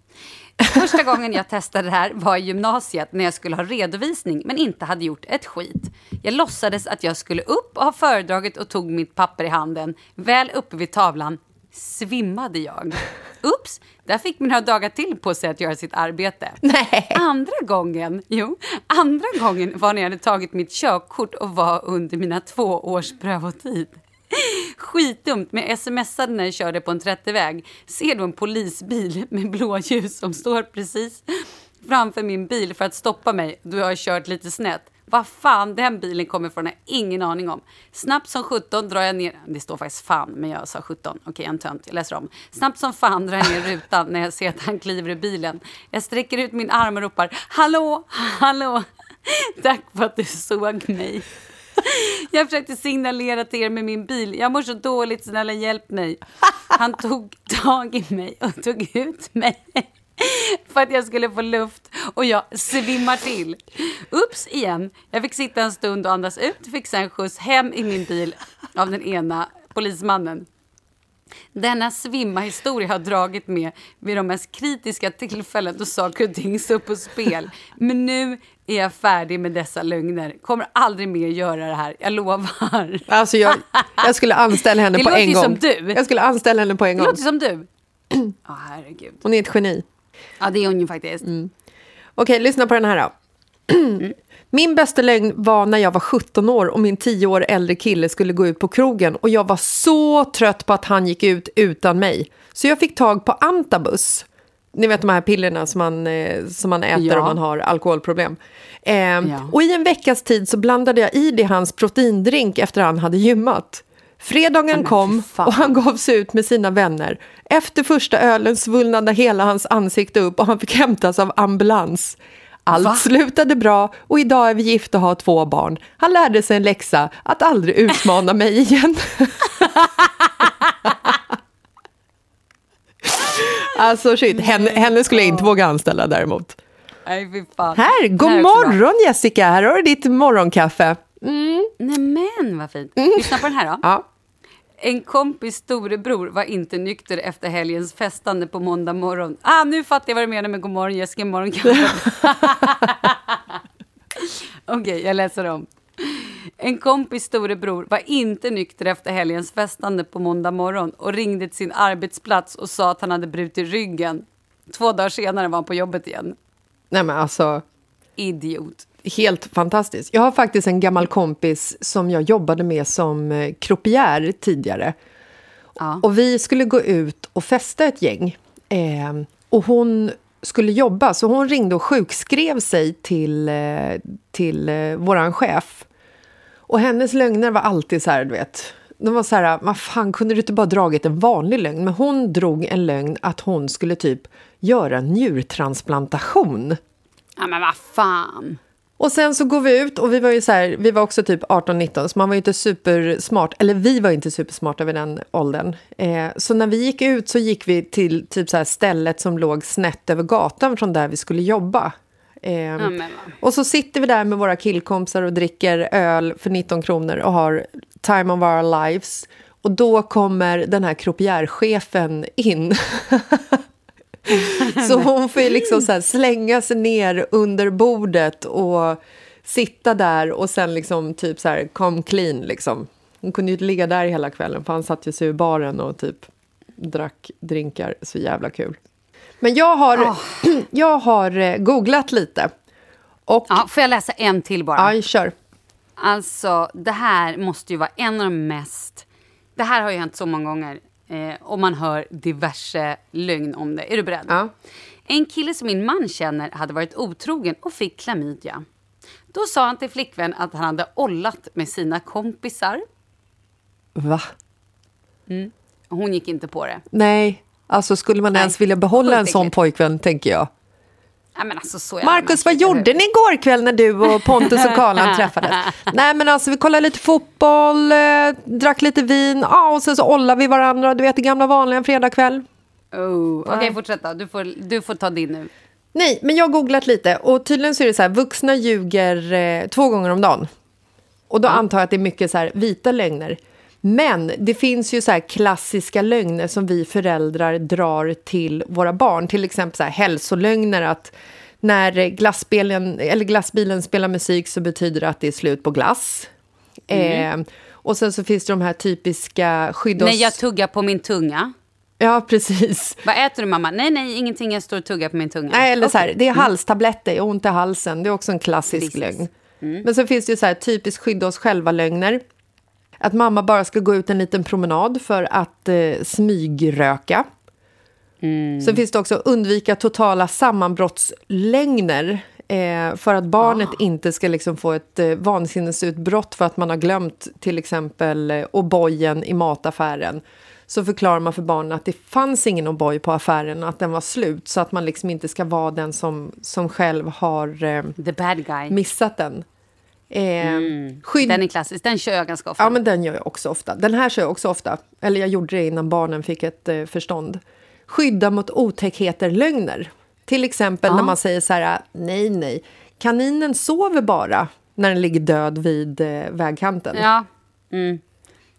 Första gången jag testade det här var i gymnasiet när jag skulle ha redovisning men inte hade gjort ett skit. Jag låtsades att jag skulle upp och ha föredraget och tog mitt papper i handen. Väl uppe vid tavlan svimmade jag. Ups, där fick man några dagar till på sig att göra sitt arbete. Nej. Andra gången, jo, andra gången var när jag hade tagit mitt körkort och var under mina två års prövotid. Skitdumt, men jag smsade när jag körde på en 30-väg. Ser då en polisbil med blåljus som står precis framför min bil för att stoppa mig då jag har kört lite snett. Vad fan den bilen kommer ifrån har jag ingen aning om. Snabbt som 17 drar jag ner, det står faktiskt fan men jag sa 17, okej en tönt, jag läser om. Snabbt som fan drar jag ner rutan när jag ser att han kliver ur bilen. Jag sträcker ut min arm och ropar hallå, hallå, tack för att du såg mig. Jag försökte signalera till er med min bil. Jag mår så dåligt, snälla hjälp mig. Han tog tag i mig och tog ut mig för att jag skulle få luft och jag svimmar till. Ups igen. Jag fick sitta en stund och andas ut, fick sen skjuts hem i min bil av den ena polismannen. Denna svimma historia har dragit med vid de mest kritiska tillfällen då saker och ting står på spel. Men nu är jag färdig med dessa lögner. Kommer aldrig mer göra det här, jag lovar. Alltså jag, jag skulle anställa henne Det på låter en gång. som du. Jag skulle anställa henne på en Det gång. låter som du. Ja, herregud. Hon är ett geni. Ja, det är hon ju faktiskt. Okej, lyssna på den här då. Min bästa lögn var när jag var 17 år och min 10 år äldre kille skulle gå ut på krogen och jag var så trött på att han gick ut utan mig. Så jag fick tag på Antabus. Ni vet de här pillerna som man, eh, som man äter Ja. om man har alkoholproblem. Ehm, Ja. Och i en veckas tid så blandade jag i det hans proteindrink efter han hade gymmat. Fredagen kom och han gav sig ut med sina vänner. Efter första ölen svullnade hela hans ansikte upp och han fick hämtas av ambulans. Allt Va? slutade bra och idag är vi gifta och har två barn. Han lärde sig en läxa, att aldrig utmana mig igen. alltså shit, henne, henne skulle jag inte våga anställa däremot. Nej. Här, god Den är också bra. morgon Jessica, här har du ditt morgonkaffe. Nej men vad fint. Lyssna på den här då. Ja. En kompis storebror var inte nykter efter helgens festande på måndag morgon. Ah, nu fattar jag vad du menar med god morgon Jessica, morgonkaffe. Okej, jag läser om. En kompis storebror var inte nykter efter helgens festande på måndag morgon och ringde till sin arbetsplats och sa att han hade brutit ryggen. Två dagar senare var han på jobbet igen. Nej men alltså, Idiot. Helt fantastiskt. Jag har faktiskt en gammal kompis som jag jobbade med som eh, croupier tidigare. Ja. Och vi skulle gå ut och festa ett gäng. Eh, och hon skulle jobba, så hon ringde och sjukskrev sig till, eh, till eh, våran chef. Och hennes lögner var alltid så här, du vet. De var så här, vad fan, kunde du inte bara dragit en vanlig lögn? Men hon drog en lögn att hon skulle typ göra en njurtransplantation. Ja, men vad fan. Och sen så går vi ut och vi var ju så här, vi var också typ 18-19 så man var ju inte supersmart, eller vi var inte supersmarta vid den åldern. Eh, så när vi gick ut så gick vi till typ så här stället som låg snett över gatan från där vi skulle jobba. Eh, Ja, och så sitter vi där med våra killkompisar och dricker öl för 19 kronor och har time of our lives. Och då kommer den här croupierchefen in. så hon får ju liksom så slänga sig ner under bordet och sitta där och sen liksom typ så här come clean liksom. Hon kunde ju inte ligga där hela kvällen för han satt ju sig i baren och typ drack drinkar. Så jävla kul. Men jag har, jag har eh, googlat lite. Och Ja, får jag läsa en till bara? Aj, kör. Alltså, det här måste ju vara en av de mest... Det här har ju hänt så många gånger. Eh, och man hör diverse lögn om det. Är du beredd? Ja. En kille som min man känner hade varit otrogen och fick klamydia. Då sa han till flickvän att han hade ollat med sina kompisar. Va? Hon gick inte på det. Nej, alltså skulle man Nej, ens vilja behålla en sån äckligt. pojkvän, tänker jag. Ja, alltså, Marcus, vad gjorde ni igår kväll när du och Pontus och Karlan träffades? Nej, men alltså vi kollade lite fotboll, eh, drack lite vin, ja, och sen så ollade vi varandra, du vet det gamla vanliga fredagkväll. Oh. Okej, Nej. fortsätt då. Du får, du får ta din nu. Nej, men jag har googlat lite och tydligen så är det så här, vuxna ljuger eh, två gånger om dagen. Och då antar jag att det är mycket så här vita lögner. Men det finns ju så här klassiska lögner som vi föräldrar drar till våra barn. Till exempel så här hälsolögner att när glassbilen, eller glassbilen spelar musik så betyder det att det är slut på glass. Eh, och sen så finns det de här typiska skydda oss... jag tuggar på min tunga. Ja, precis. Vad äter du mamma? Nej, nej, ingenting. Jag står och tuggar på min tunga. Nej, eller så här, det är halstabletter, jag har ont i halsen. Det är också en klassisk Precis. lögn. Men så finns det ju så här typiskt skydda oss själva-lögner. Att mamma bara ska gå ut en liten promenad för att eh, smygröka. Sen finns det också undvika totala sammanbrottslögner eh, för att barnet inte ska liksom få ett eh, vansinnesutbrott för att man har glömt till exempel eh, O'boyen i mataffären. Så förklarar man för barnen att det fanns ingen O'boy på affären och att den var slut så att man liksom inte ska vara den som, som själv har eh, missat den. Eh, skydd... Den är klassisk. Den kör jag ganska ofta. Ja, men den gör jag också ofta. Den här kör jag också ofta. Eller jag gjorde det innan barnen fick ett eh, förstånd. Skydda mot otäckheter, lögner. Till exempel när man säger så här, nej, nej, kaninen sover bara när den ligger död vid eh, vägkanten. Ja. Mm.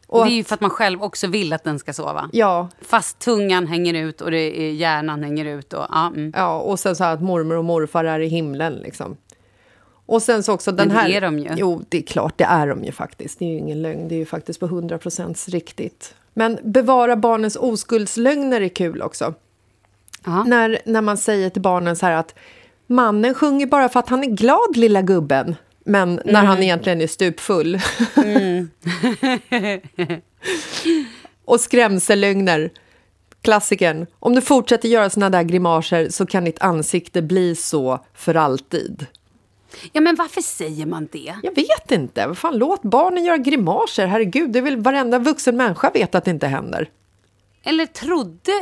Och det är ju för att man själv också vill att den ska sova. Ja, Fast tungan hänger ut och det är hjärnan hänger ut. Och, ja, mm. ja, och sen så här att mormor och morfar är i himlen liksom. Och sen så också den det här... är de ju. Jo, det är klart, det är de ju faktiskt. Det är ju ingen lögn, det är ju faktiskt på 100 procent riktigt. Men bevara barnens oskuldslögner är kul också. När, när man säger till barnen så här att mannen sjunger bara för att han är glad, lilla gubben. Men när Mm. han egentligen är stupfull. och skrämsellögner. Klassikern. Om du fortsätter göra såna där grimaser så kan ditt ansikte bli så för alltid. Ja, men varför säger man det? Jag vet inte. Vad fan, låt barnen göra grimaser. Herregud, det väl varenda vuxen människa vet att det inte händer. Eller trodde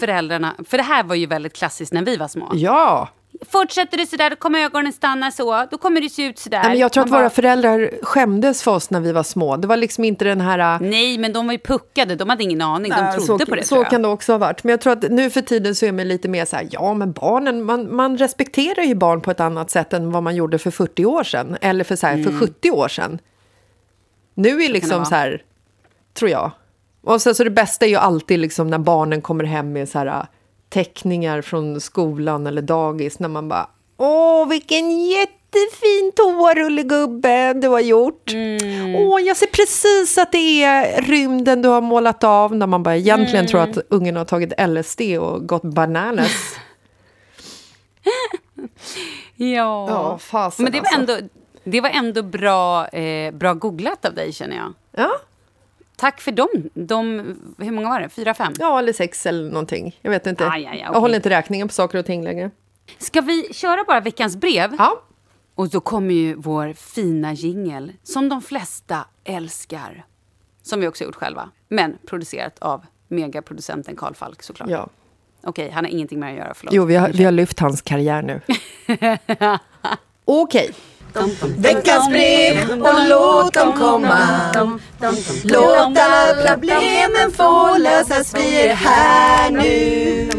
föräldrarna... För det här var ju väldigt klassiskt när vi var små. Ja! Fortsätter du sådär, då kommer ögonen stanna så. Då kommer du se ut sådär. Nej, men jag tror att bara, våra föräldrar skämdes för oss när vi var små. Det var liksom inte den här... äh, Nej, men de var ju puckade. De hade ingen aning. De trodde så, på det, Så kan det också ha varit. Men jag tror att nu för tiden så är man lite mer så här, ja men barnen, man, man respekterar ju barn på ett annat sätt än vad man gjorde för 40 år sedan. Eller för, så här, för 70 år sedan. Nu är liksom vara. så här, tror jag. Och sen så det bästa är ju alltid liksom när barnen kommer hem med så här teckningar från skolan eller dagis. När man bara, åh vilken jättefin toarullegubbe du har gjort. Åh, jag ser precis att det är rymden du har målat av. När man bara egentligen tror att ungen har tagit LSD och gått bananas. Ja. Ja, fasen Men det var alltså. ändå, det var ändå bra, eh, bra googlat av dig, känner jag. Ja, Tack för dem. De, hur många var det? Fyra, fem? ja, eller sex eller någonting. Jag vet inte. Aj, aj, aj, Jag håller inte räkningen på saker och ting längre. Ska vi köra bara veckans brev? Ja, Och då kommer ju vår fina jingel som de flesta älskar. Som vi också gjort själva, men producerat av megaproducenten Karl Falk såklart. ja. Okej, han har ingenting med att göra, förlåt. Jo, vi har, vi har lyft hans karriär nu. Okej. Veckans brev och låt dem komma Låt alla problemen få lösas, vi är här nu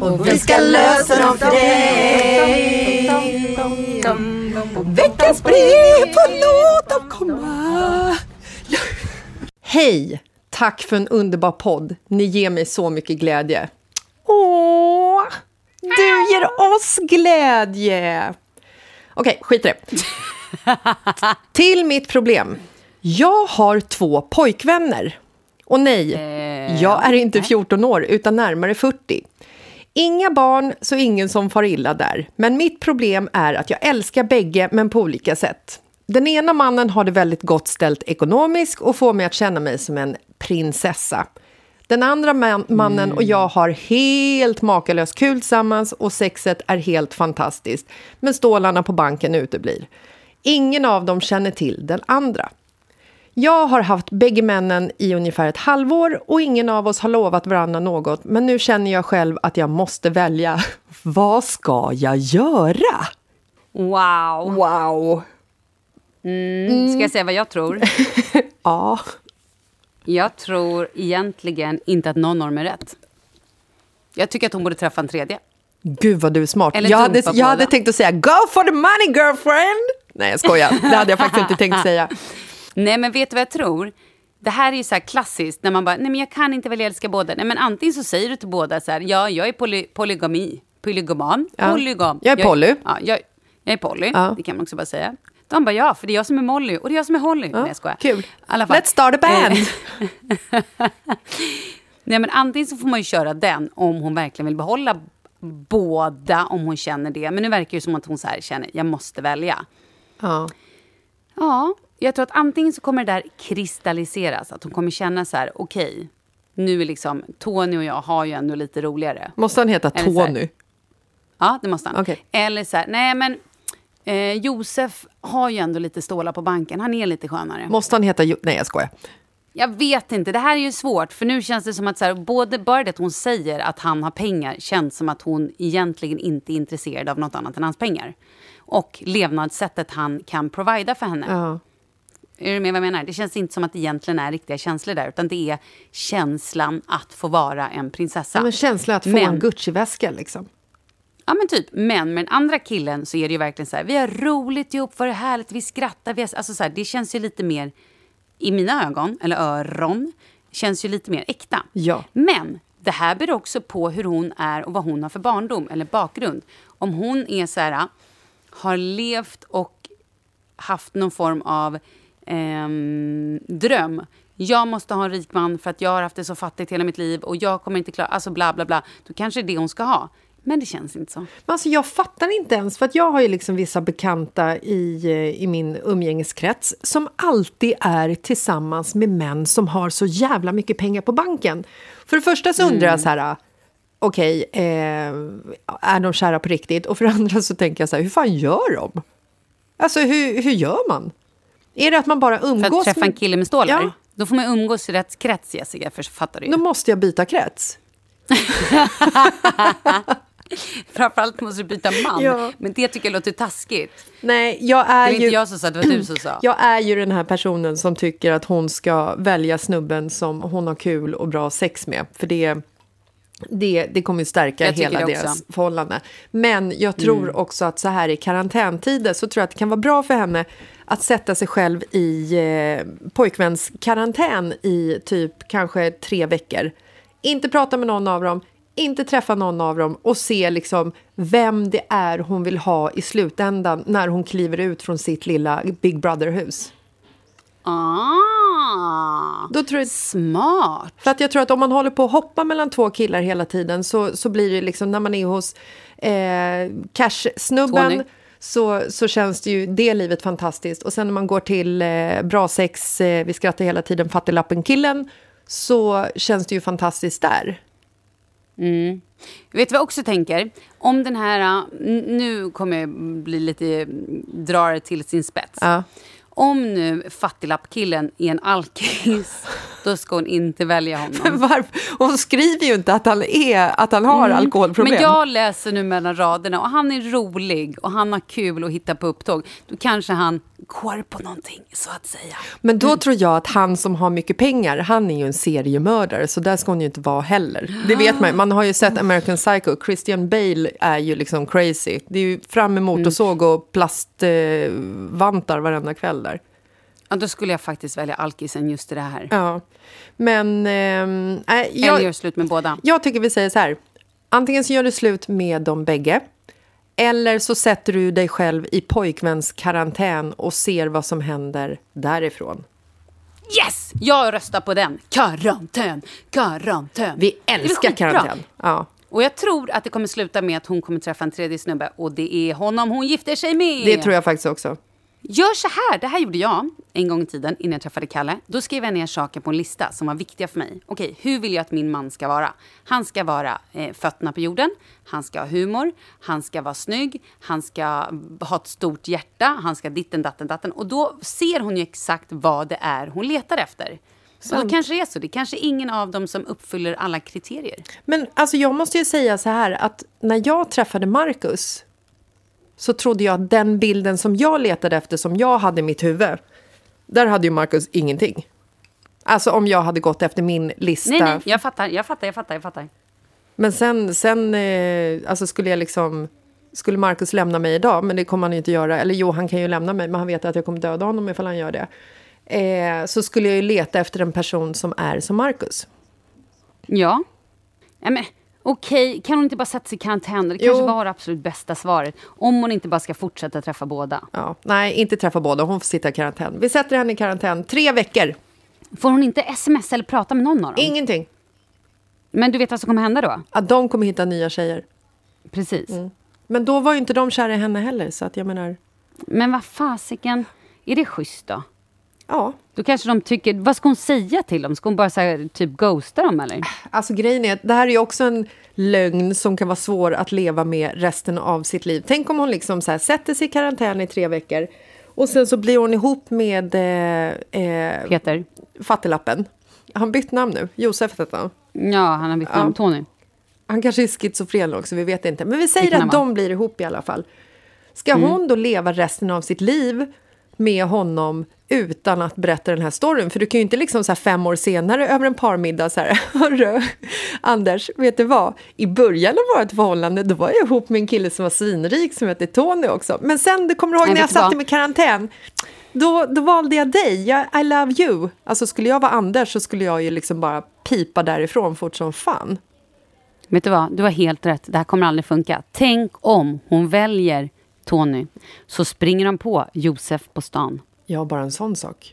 Och vi ska lösa dem för dig Veckans brev och låt dem komma Hej! Tack för en underbar podd. Ni ger mig så mycket glädje. Åh! Du ger oss glädje! Okej, skit i det. Till mitt problem. Jag har två pojkvänner. Och nej, jag är inte 14 år, utan närmare 40. Inga barn, så ingen som far illa där. Men mitt problem är att jag älskar bägge, men på olika sätt. Den ena mannen har det väldigt gott ställt ekonomiskt och får mig att känna mig som en prinsessa. Den andra man, mannen och jag har helt makalöst kul tillsammans och sexet är helt fantastiskt. Men stålarna på banken uteblir. Ingen av dem känner till den andra. Jag har haft bägge männen i ungefär ett halvår och ingen av oss har lovat varandra något. Men nu känner jag själv att jag måste välja. Vad ska jag göra? Wow. Wow! Mm. Ska jag säga vad jag tror? Ja. Jag tror egentligen inte att någon norm är rätt. Jag tycker att hon borde träffa en tredje. Gud vad du är smart. Eller Jag hade, jag hade tänkt att säga go for the money girlfriend! Nej jag skojar, det hade jag faktiskt inte tänkt säga. Nej, men vet du vad jag tror? Det här är ju så här klassiskt, när man bara, nej men jag kan inte välja älska båda. Nej men antingen så säger du till båda så här, ja jag är poly, polygami, polygoman, Ja. polygam. Jag är poly. Ja, jag, jag är poly, Ja. det kan man också bara säga. De bara, ja, för det är jag som är Molly och det är jag som är Holly. Nej, jag skojar. Kul. Let's start a band! Eh, Nej, men antingen så får man ju köra den om hon verkligen vill behålla båda, om hon känner det. Men nu verkar det som att hon så här känner, jag måste välja. Ja. Ja, jag tror att antingen så kommer det där kristalliseras, att hon kommer känna så här, okej, nu är liksom Tony och jag har ju ändå lite roligare. Måste han heta här- Tony? Ja, det måste han. Okej. Eller så här, nej men eh, Josef har ju ändå lite stålar på banken, han är lite skönare. Måste han heta... Jo- Nej, jag skojar. Jag vet inte, det här är ju svårt. För nu känns det som att så här, både, bara det att hon säger att han har pengar känns som att hon egentligen inte är intresserad av något annat än hans pengar. Och levnadssättet han kan provida för henne. Ja. Är du med vad jag menar? Det känns inte som att det egentligen är riktiga känslor där. Utan det är känslan att få vara en prinsessa. Ja, men känslan att få Men- en Gucci-väska liksom. Ja men typ, men med den andra killen så är det ju verkligen så här, vi har roligt ihop, vad är härligt, vi skrattar, vi har, alltså så här, det känns ju lite mer, i mina ögon, eller öron, känns ju lite mer äkta. Ja. Men det här beror också på hur hon är och vad hon har för barndom eller bakgrund. Om hon är så här, har levt och haft någon form av ehm, dröm. Jag måste ha en rik man för att jag har haft det så fattigt hela mitt liv och jag kommer inte klara, alltså bla bla bla. Då kanske det är det hon ska ha. Men det känns inte så. Men alltså, jag fattar inte ens, för jag har ju liksom vissa bekanta i, eh, i min umgängeskrets som alltid är tillsammans med män som har så jävla mycket pengar på banken. För det första så undrar jag så här, okej, eh, är de kära på riktigt? Och för det andra så tänker jag så här, hur fan gör de? Alltså hur, hur gör man? Är det att man bara För umgås att träffa en kille med stålar. Ja. Då får man umgås i rätt krets, Jessica. För fattar du ju. Då måste jag byta krets. Framförallt måste du byta man. Ja. Men det tycker jag låter taskigt. Nej, jag Det är var ju... inte jag som sa, det var du som sa. Jag är ju den här personen som tycker att hon ska välja snubben som hon har kul och bra sex med. För det, det, det kommer ju stärka hela det deras. Mm. förhållande. Men jag tror också att så här i karantäntider så tror jag att det kan vara bra för henne att sätta sig själv i eh, pojkvänskarantän i typ kanske tre veckor. Inte prata med någon av dem, inte träffa någon av dem och se liksom vem det är hon vill ha i slutändan när hon kliver ut från sitt lilla Big Brother-hus. Ah, Då tror jag, smart. för att jag tror att om man håller på att hoppa mellan två killar hela tiden så, så blir det liksom när man är hos eh, Cash-snubben så, så känns det ju det livet fantastiskt. Och sen när man går till eh, bra sex, eh, vi skrattar hela tiden, fattiglappen-killen så känns det ju fantastiskt där. Vet du vad jag också tänker? Om den här... äh, Nu kommer jag bli lite... Dra det till sin spets. Ja. Om nu fattiglappkillen är en alkis, då ska hon inte välja honom. Varför? Hon skriver ju inte att han, är, att han har alkoholproblem. Mm. Men jag läser nu mellan raderna och han är rolig och han har kul och hittar på upptåg. Då kanske han går på någonting, så att säga. Men då tror jag att han som har mycket pengar, han är ju en seriemördare, så där ska hon ju inte vara heller. Det vet man. Man har ju sett American Psycho. Christian Bale är ju liksom crazy. Det är ju fram med motorsåg och plastvantar varenda kväll där. Ja, då skulle jag faktiskt välja alkisen just i det här. Ja. Men ehm, nej, Eller jag, gör slut med båda. jag tycker vi säger så här. Antingen så gör du slut med dem bägge. Eller så sätter du dig själv i pojkvänskarantän och ser vad som händer därifrån. Yes! Jag röstar på den. Karantän, karantän. Vi älskar karantän. Ja. Och jag tror att det kommer sluta med att hon kommer träffa en tredje snubbe och det är honom hon gifter sig med. Det tror jag faktiskt också. Gör så här, det här gjorde jag en gång i tiden innan jag träffade Kalle. Då skrev jag ner saker på en lista som var viktiga för mig. Okej, hur vill jag att min man ska vara? Han ska vara eh, fötterna på jorden, han ska ha humor, han ska vara snygg, han ska ha ett stort hjärta, han ska ditten, datten, datten. Och då ser hon ju exakt vad det är hon letar efter. Så då kanske det är så. Det är kanske ingen av dem som uppfyller alla kriterier. Men alltså jag måste ju säga så här att när jag träffade Marcus så trodde jag att den bilden som jag letade efter, som jag hade i mitt huvud, där hade ju Marcus ingenting. Alltså om jag hade gått efter min lista. Nej, nej, jag fattar, jag fattar, jag fattar, jag fattar. Men sen, sen eh, alltså skulle jag liksom... Skulle Marcus lämna mig idag, men det kommer han ju inte göra. Eller jo, han kan ju lämna mig, men han vet att jag kommer döda honom ifall han gör det. Eh, så skulle jag ju leta efter en person som är som Marcus. Ja. ja men, Okej, kan hon inte bara sätta sig i karantän? Det kanske Jo. var det absolut bästa svaret. Om hon inte bara ska fortsätta träffa båda. Ja, nej, inte träffa båda. Hon får sitta i karantän. Vi sätter henne i karantän. Tre veckor. Får hon inte sms eller prata med någon av dem? Ingenting. Men du vet vad som kommer hända då? Att de kommer hitta nya tjejer. Precis. Men då var ju inte de kära i henne heller, så att jag menar... Men vad fasiken, är det schysst då? Ja, Då kanske de tycker, vad ska hon säga till dem? Ska hon bara här, typ ghosta dem eller? alltså grejen är att det här är ju också en lögn som kan vara svår att leva med resten av sitt liv. Tänk om hon liksom så här, sätter sig i karantän i tre veckor och sen så blir hon ihop med eh, eh, Peter? Fattelappen. Har han bytt namn nu? Josef heter han. Ja, han har bytt namn. Tony. Han kanske är schizofren också, vi vet inte. Men vi säger att de blir ihop i alla fall. Ska hon då leva resten av sitt liv med honom utan att berätta den här storyn? För du kan ju inte liksom så fem år senare över en parmiddag så här, hörru, Anders, vet du vad? I början av vårt förhållande, då var jag ihop med en kille som var svinrik som hette Tony också. Men sen, du kommer ihåg när jag satte mig i karantän? Då, då valde jag dig, jag, I love you. Alltså skulle jag vara Anders så skulle jag ju liksom bara pipa därifrån fort som fan. Vet du vad, du har helt rätt. Det här kommer aldrig funka. Tänk om hon väljer Tony, så springer de på Josef på stan. Har bara en sån sak.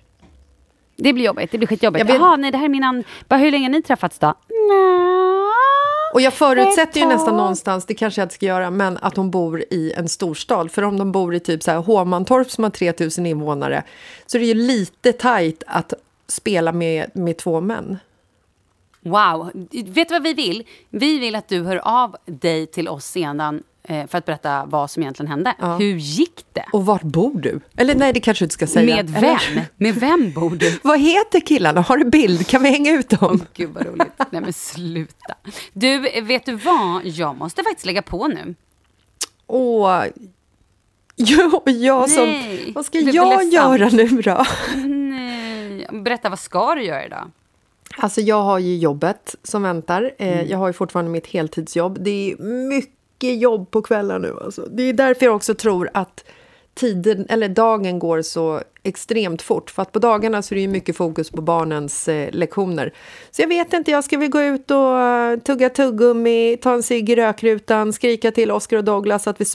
Det blir jobbigt, det blir skitjobbigt. Jag vet- Jaha, nej det här är min an... Bara, hur länge har ni träffats då? Och jag förutsätter ju nästan någonstans, det kanske jag inte ska göra, men att de bor i en storstad. För om de bor i typ så här Hovmantorp som har 3000 invånare så är det ju lite tajt att spela med, med två män. Wow. Vet du vad vi vill? Vi vill att du hör av dig till oss sedan för att berätta vad som egentligen hände. Hur gick det? Och vart bor du? Eller nej, det kanske du inte ska säga. Med Eller- vem? Med vem bor du? Vad heter killarna? Har du bild? Kan vi hänga ut dem? Gud vad roligt. Nej men sluta. Du, vet du vad? Jag måste faktiskt lägga på nu. Åh, jo, jag som... Nej, Vad ska jag göra nu då? Nej. Berätta, vad ska du göra idag? Alltså jag har ju jobbet som väntar. Eh, Mm. Jag har ju fortfarande mitt heltidsjobb. Det är mycket jobb på kvällar nu. Alltså. Det är därför jag också tror att tiden, eller dagen går så extremt fort. För att på dagarna så är det ju mycket fokus på barnens eh, lektioner. Så jag vet inte, jag ska väl gå ut och eh, tugga tuggummi, ta en cigg i rökrutan, skrika till Oscar och Douglas att vi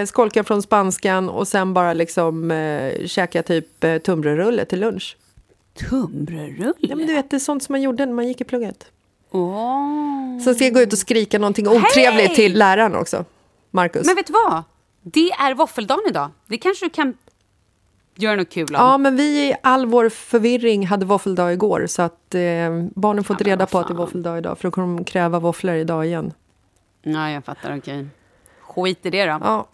eh, skolkar från spanskan och sen bara liksom eh, käka typ eh, tunnbrödsrulle till lunch. Tunnbrödsrulle? Ja, men du vet, det är sånt som man gjorde när man gick i plugget. Åh. Sen ska jag gå ut och skrika någonting otrevligt Hej! till läraren också. Marcus. Men vet du vad? Det är våffeldagen idag. Det kanske du kan göra något kul om. Ja, men vi i all vår förvirring hade våffeldag igår så att eh, barnen får inte Ja, reda på att det är våffeldag idag för då kommer de kräva våfflor idag igen. Ja, jag fattar. Okej. Skit i det då. Ja,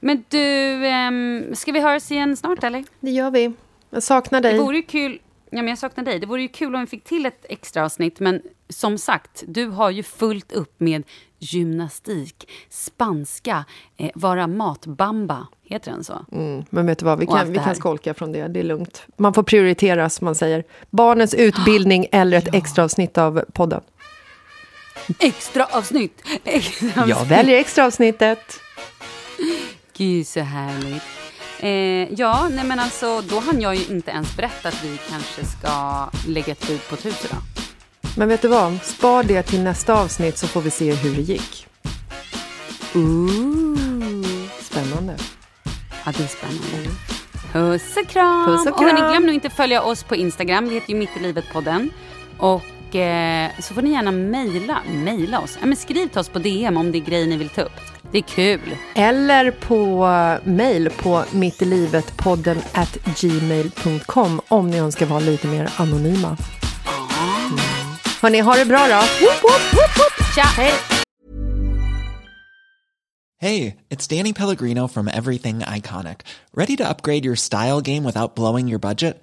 Men du, ehm, ska vi höras igen snart eller? det gör vi. Jag saknar dig. Det vore kul. Ja, men jag saknar dig. Det vore ju kul om vi fick till ett extra avsnitt. Men som sagt, du har ju fullt upp med gymnastik, spanska, eh, vara matbamba. Heter den så? Mm, men vet du vad, vi kan, vi kan skolka från det. Det är lugnt. Man får prioritera, som man säger. Barnens utbildning eller ett extra avsnitt av podden. Extra avsnitt! Extra avsnitt. Jag väljer extra avsnittet. Gud, så härligt. Eh, ja, nej men alltså, då hann jag ju inte ens berätta att vi kanske ska lägga ett bud på ett hus idag. Men vet du vad? Spar det till nästa avsnitt så får vi se hur det gick. Spännande. Ja, det är spännande. Puss och kram! Puss och och hörni, kram. glöm nu inte att följa oss på Instagram. Vi heter ju Mitt i livet-podden. Och eh, så får ni gärna mejla, mejla oss. Ja, men skriv till oss på DM om det är grejer ni vill ta upp. Det är kul. Eller på mail på mittilivetpodden at gmail.com om ni önskar vara lite mer anonyma. Mm. Hörni, ha det bra då. Tja! Hej! Hey, it's Danny Pellegrino from Everything Iconic. Ready to upgrade your style game without blowing your budget?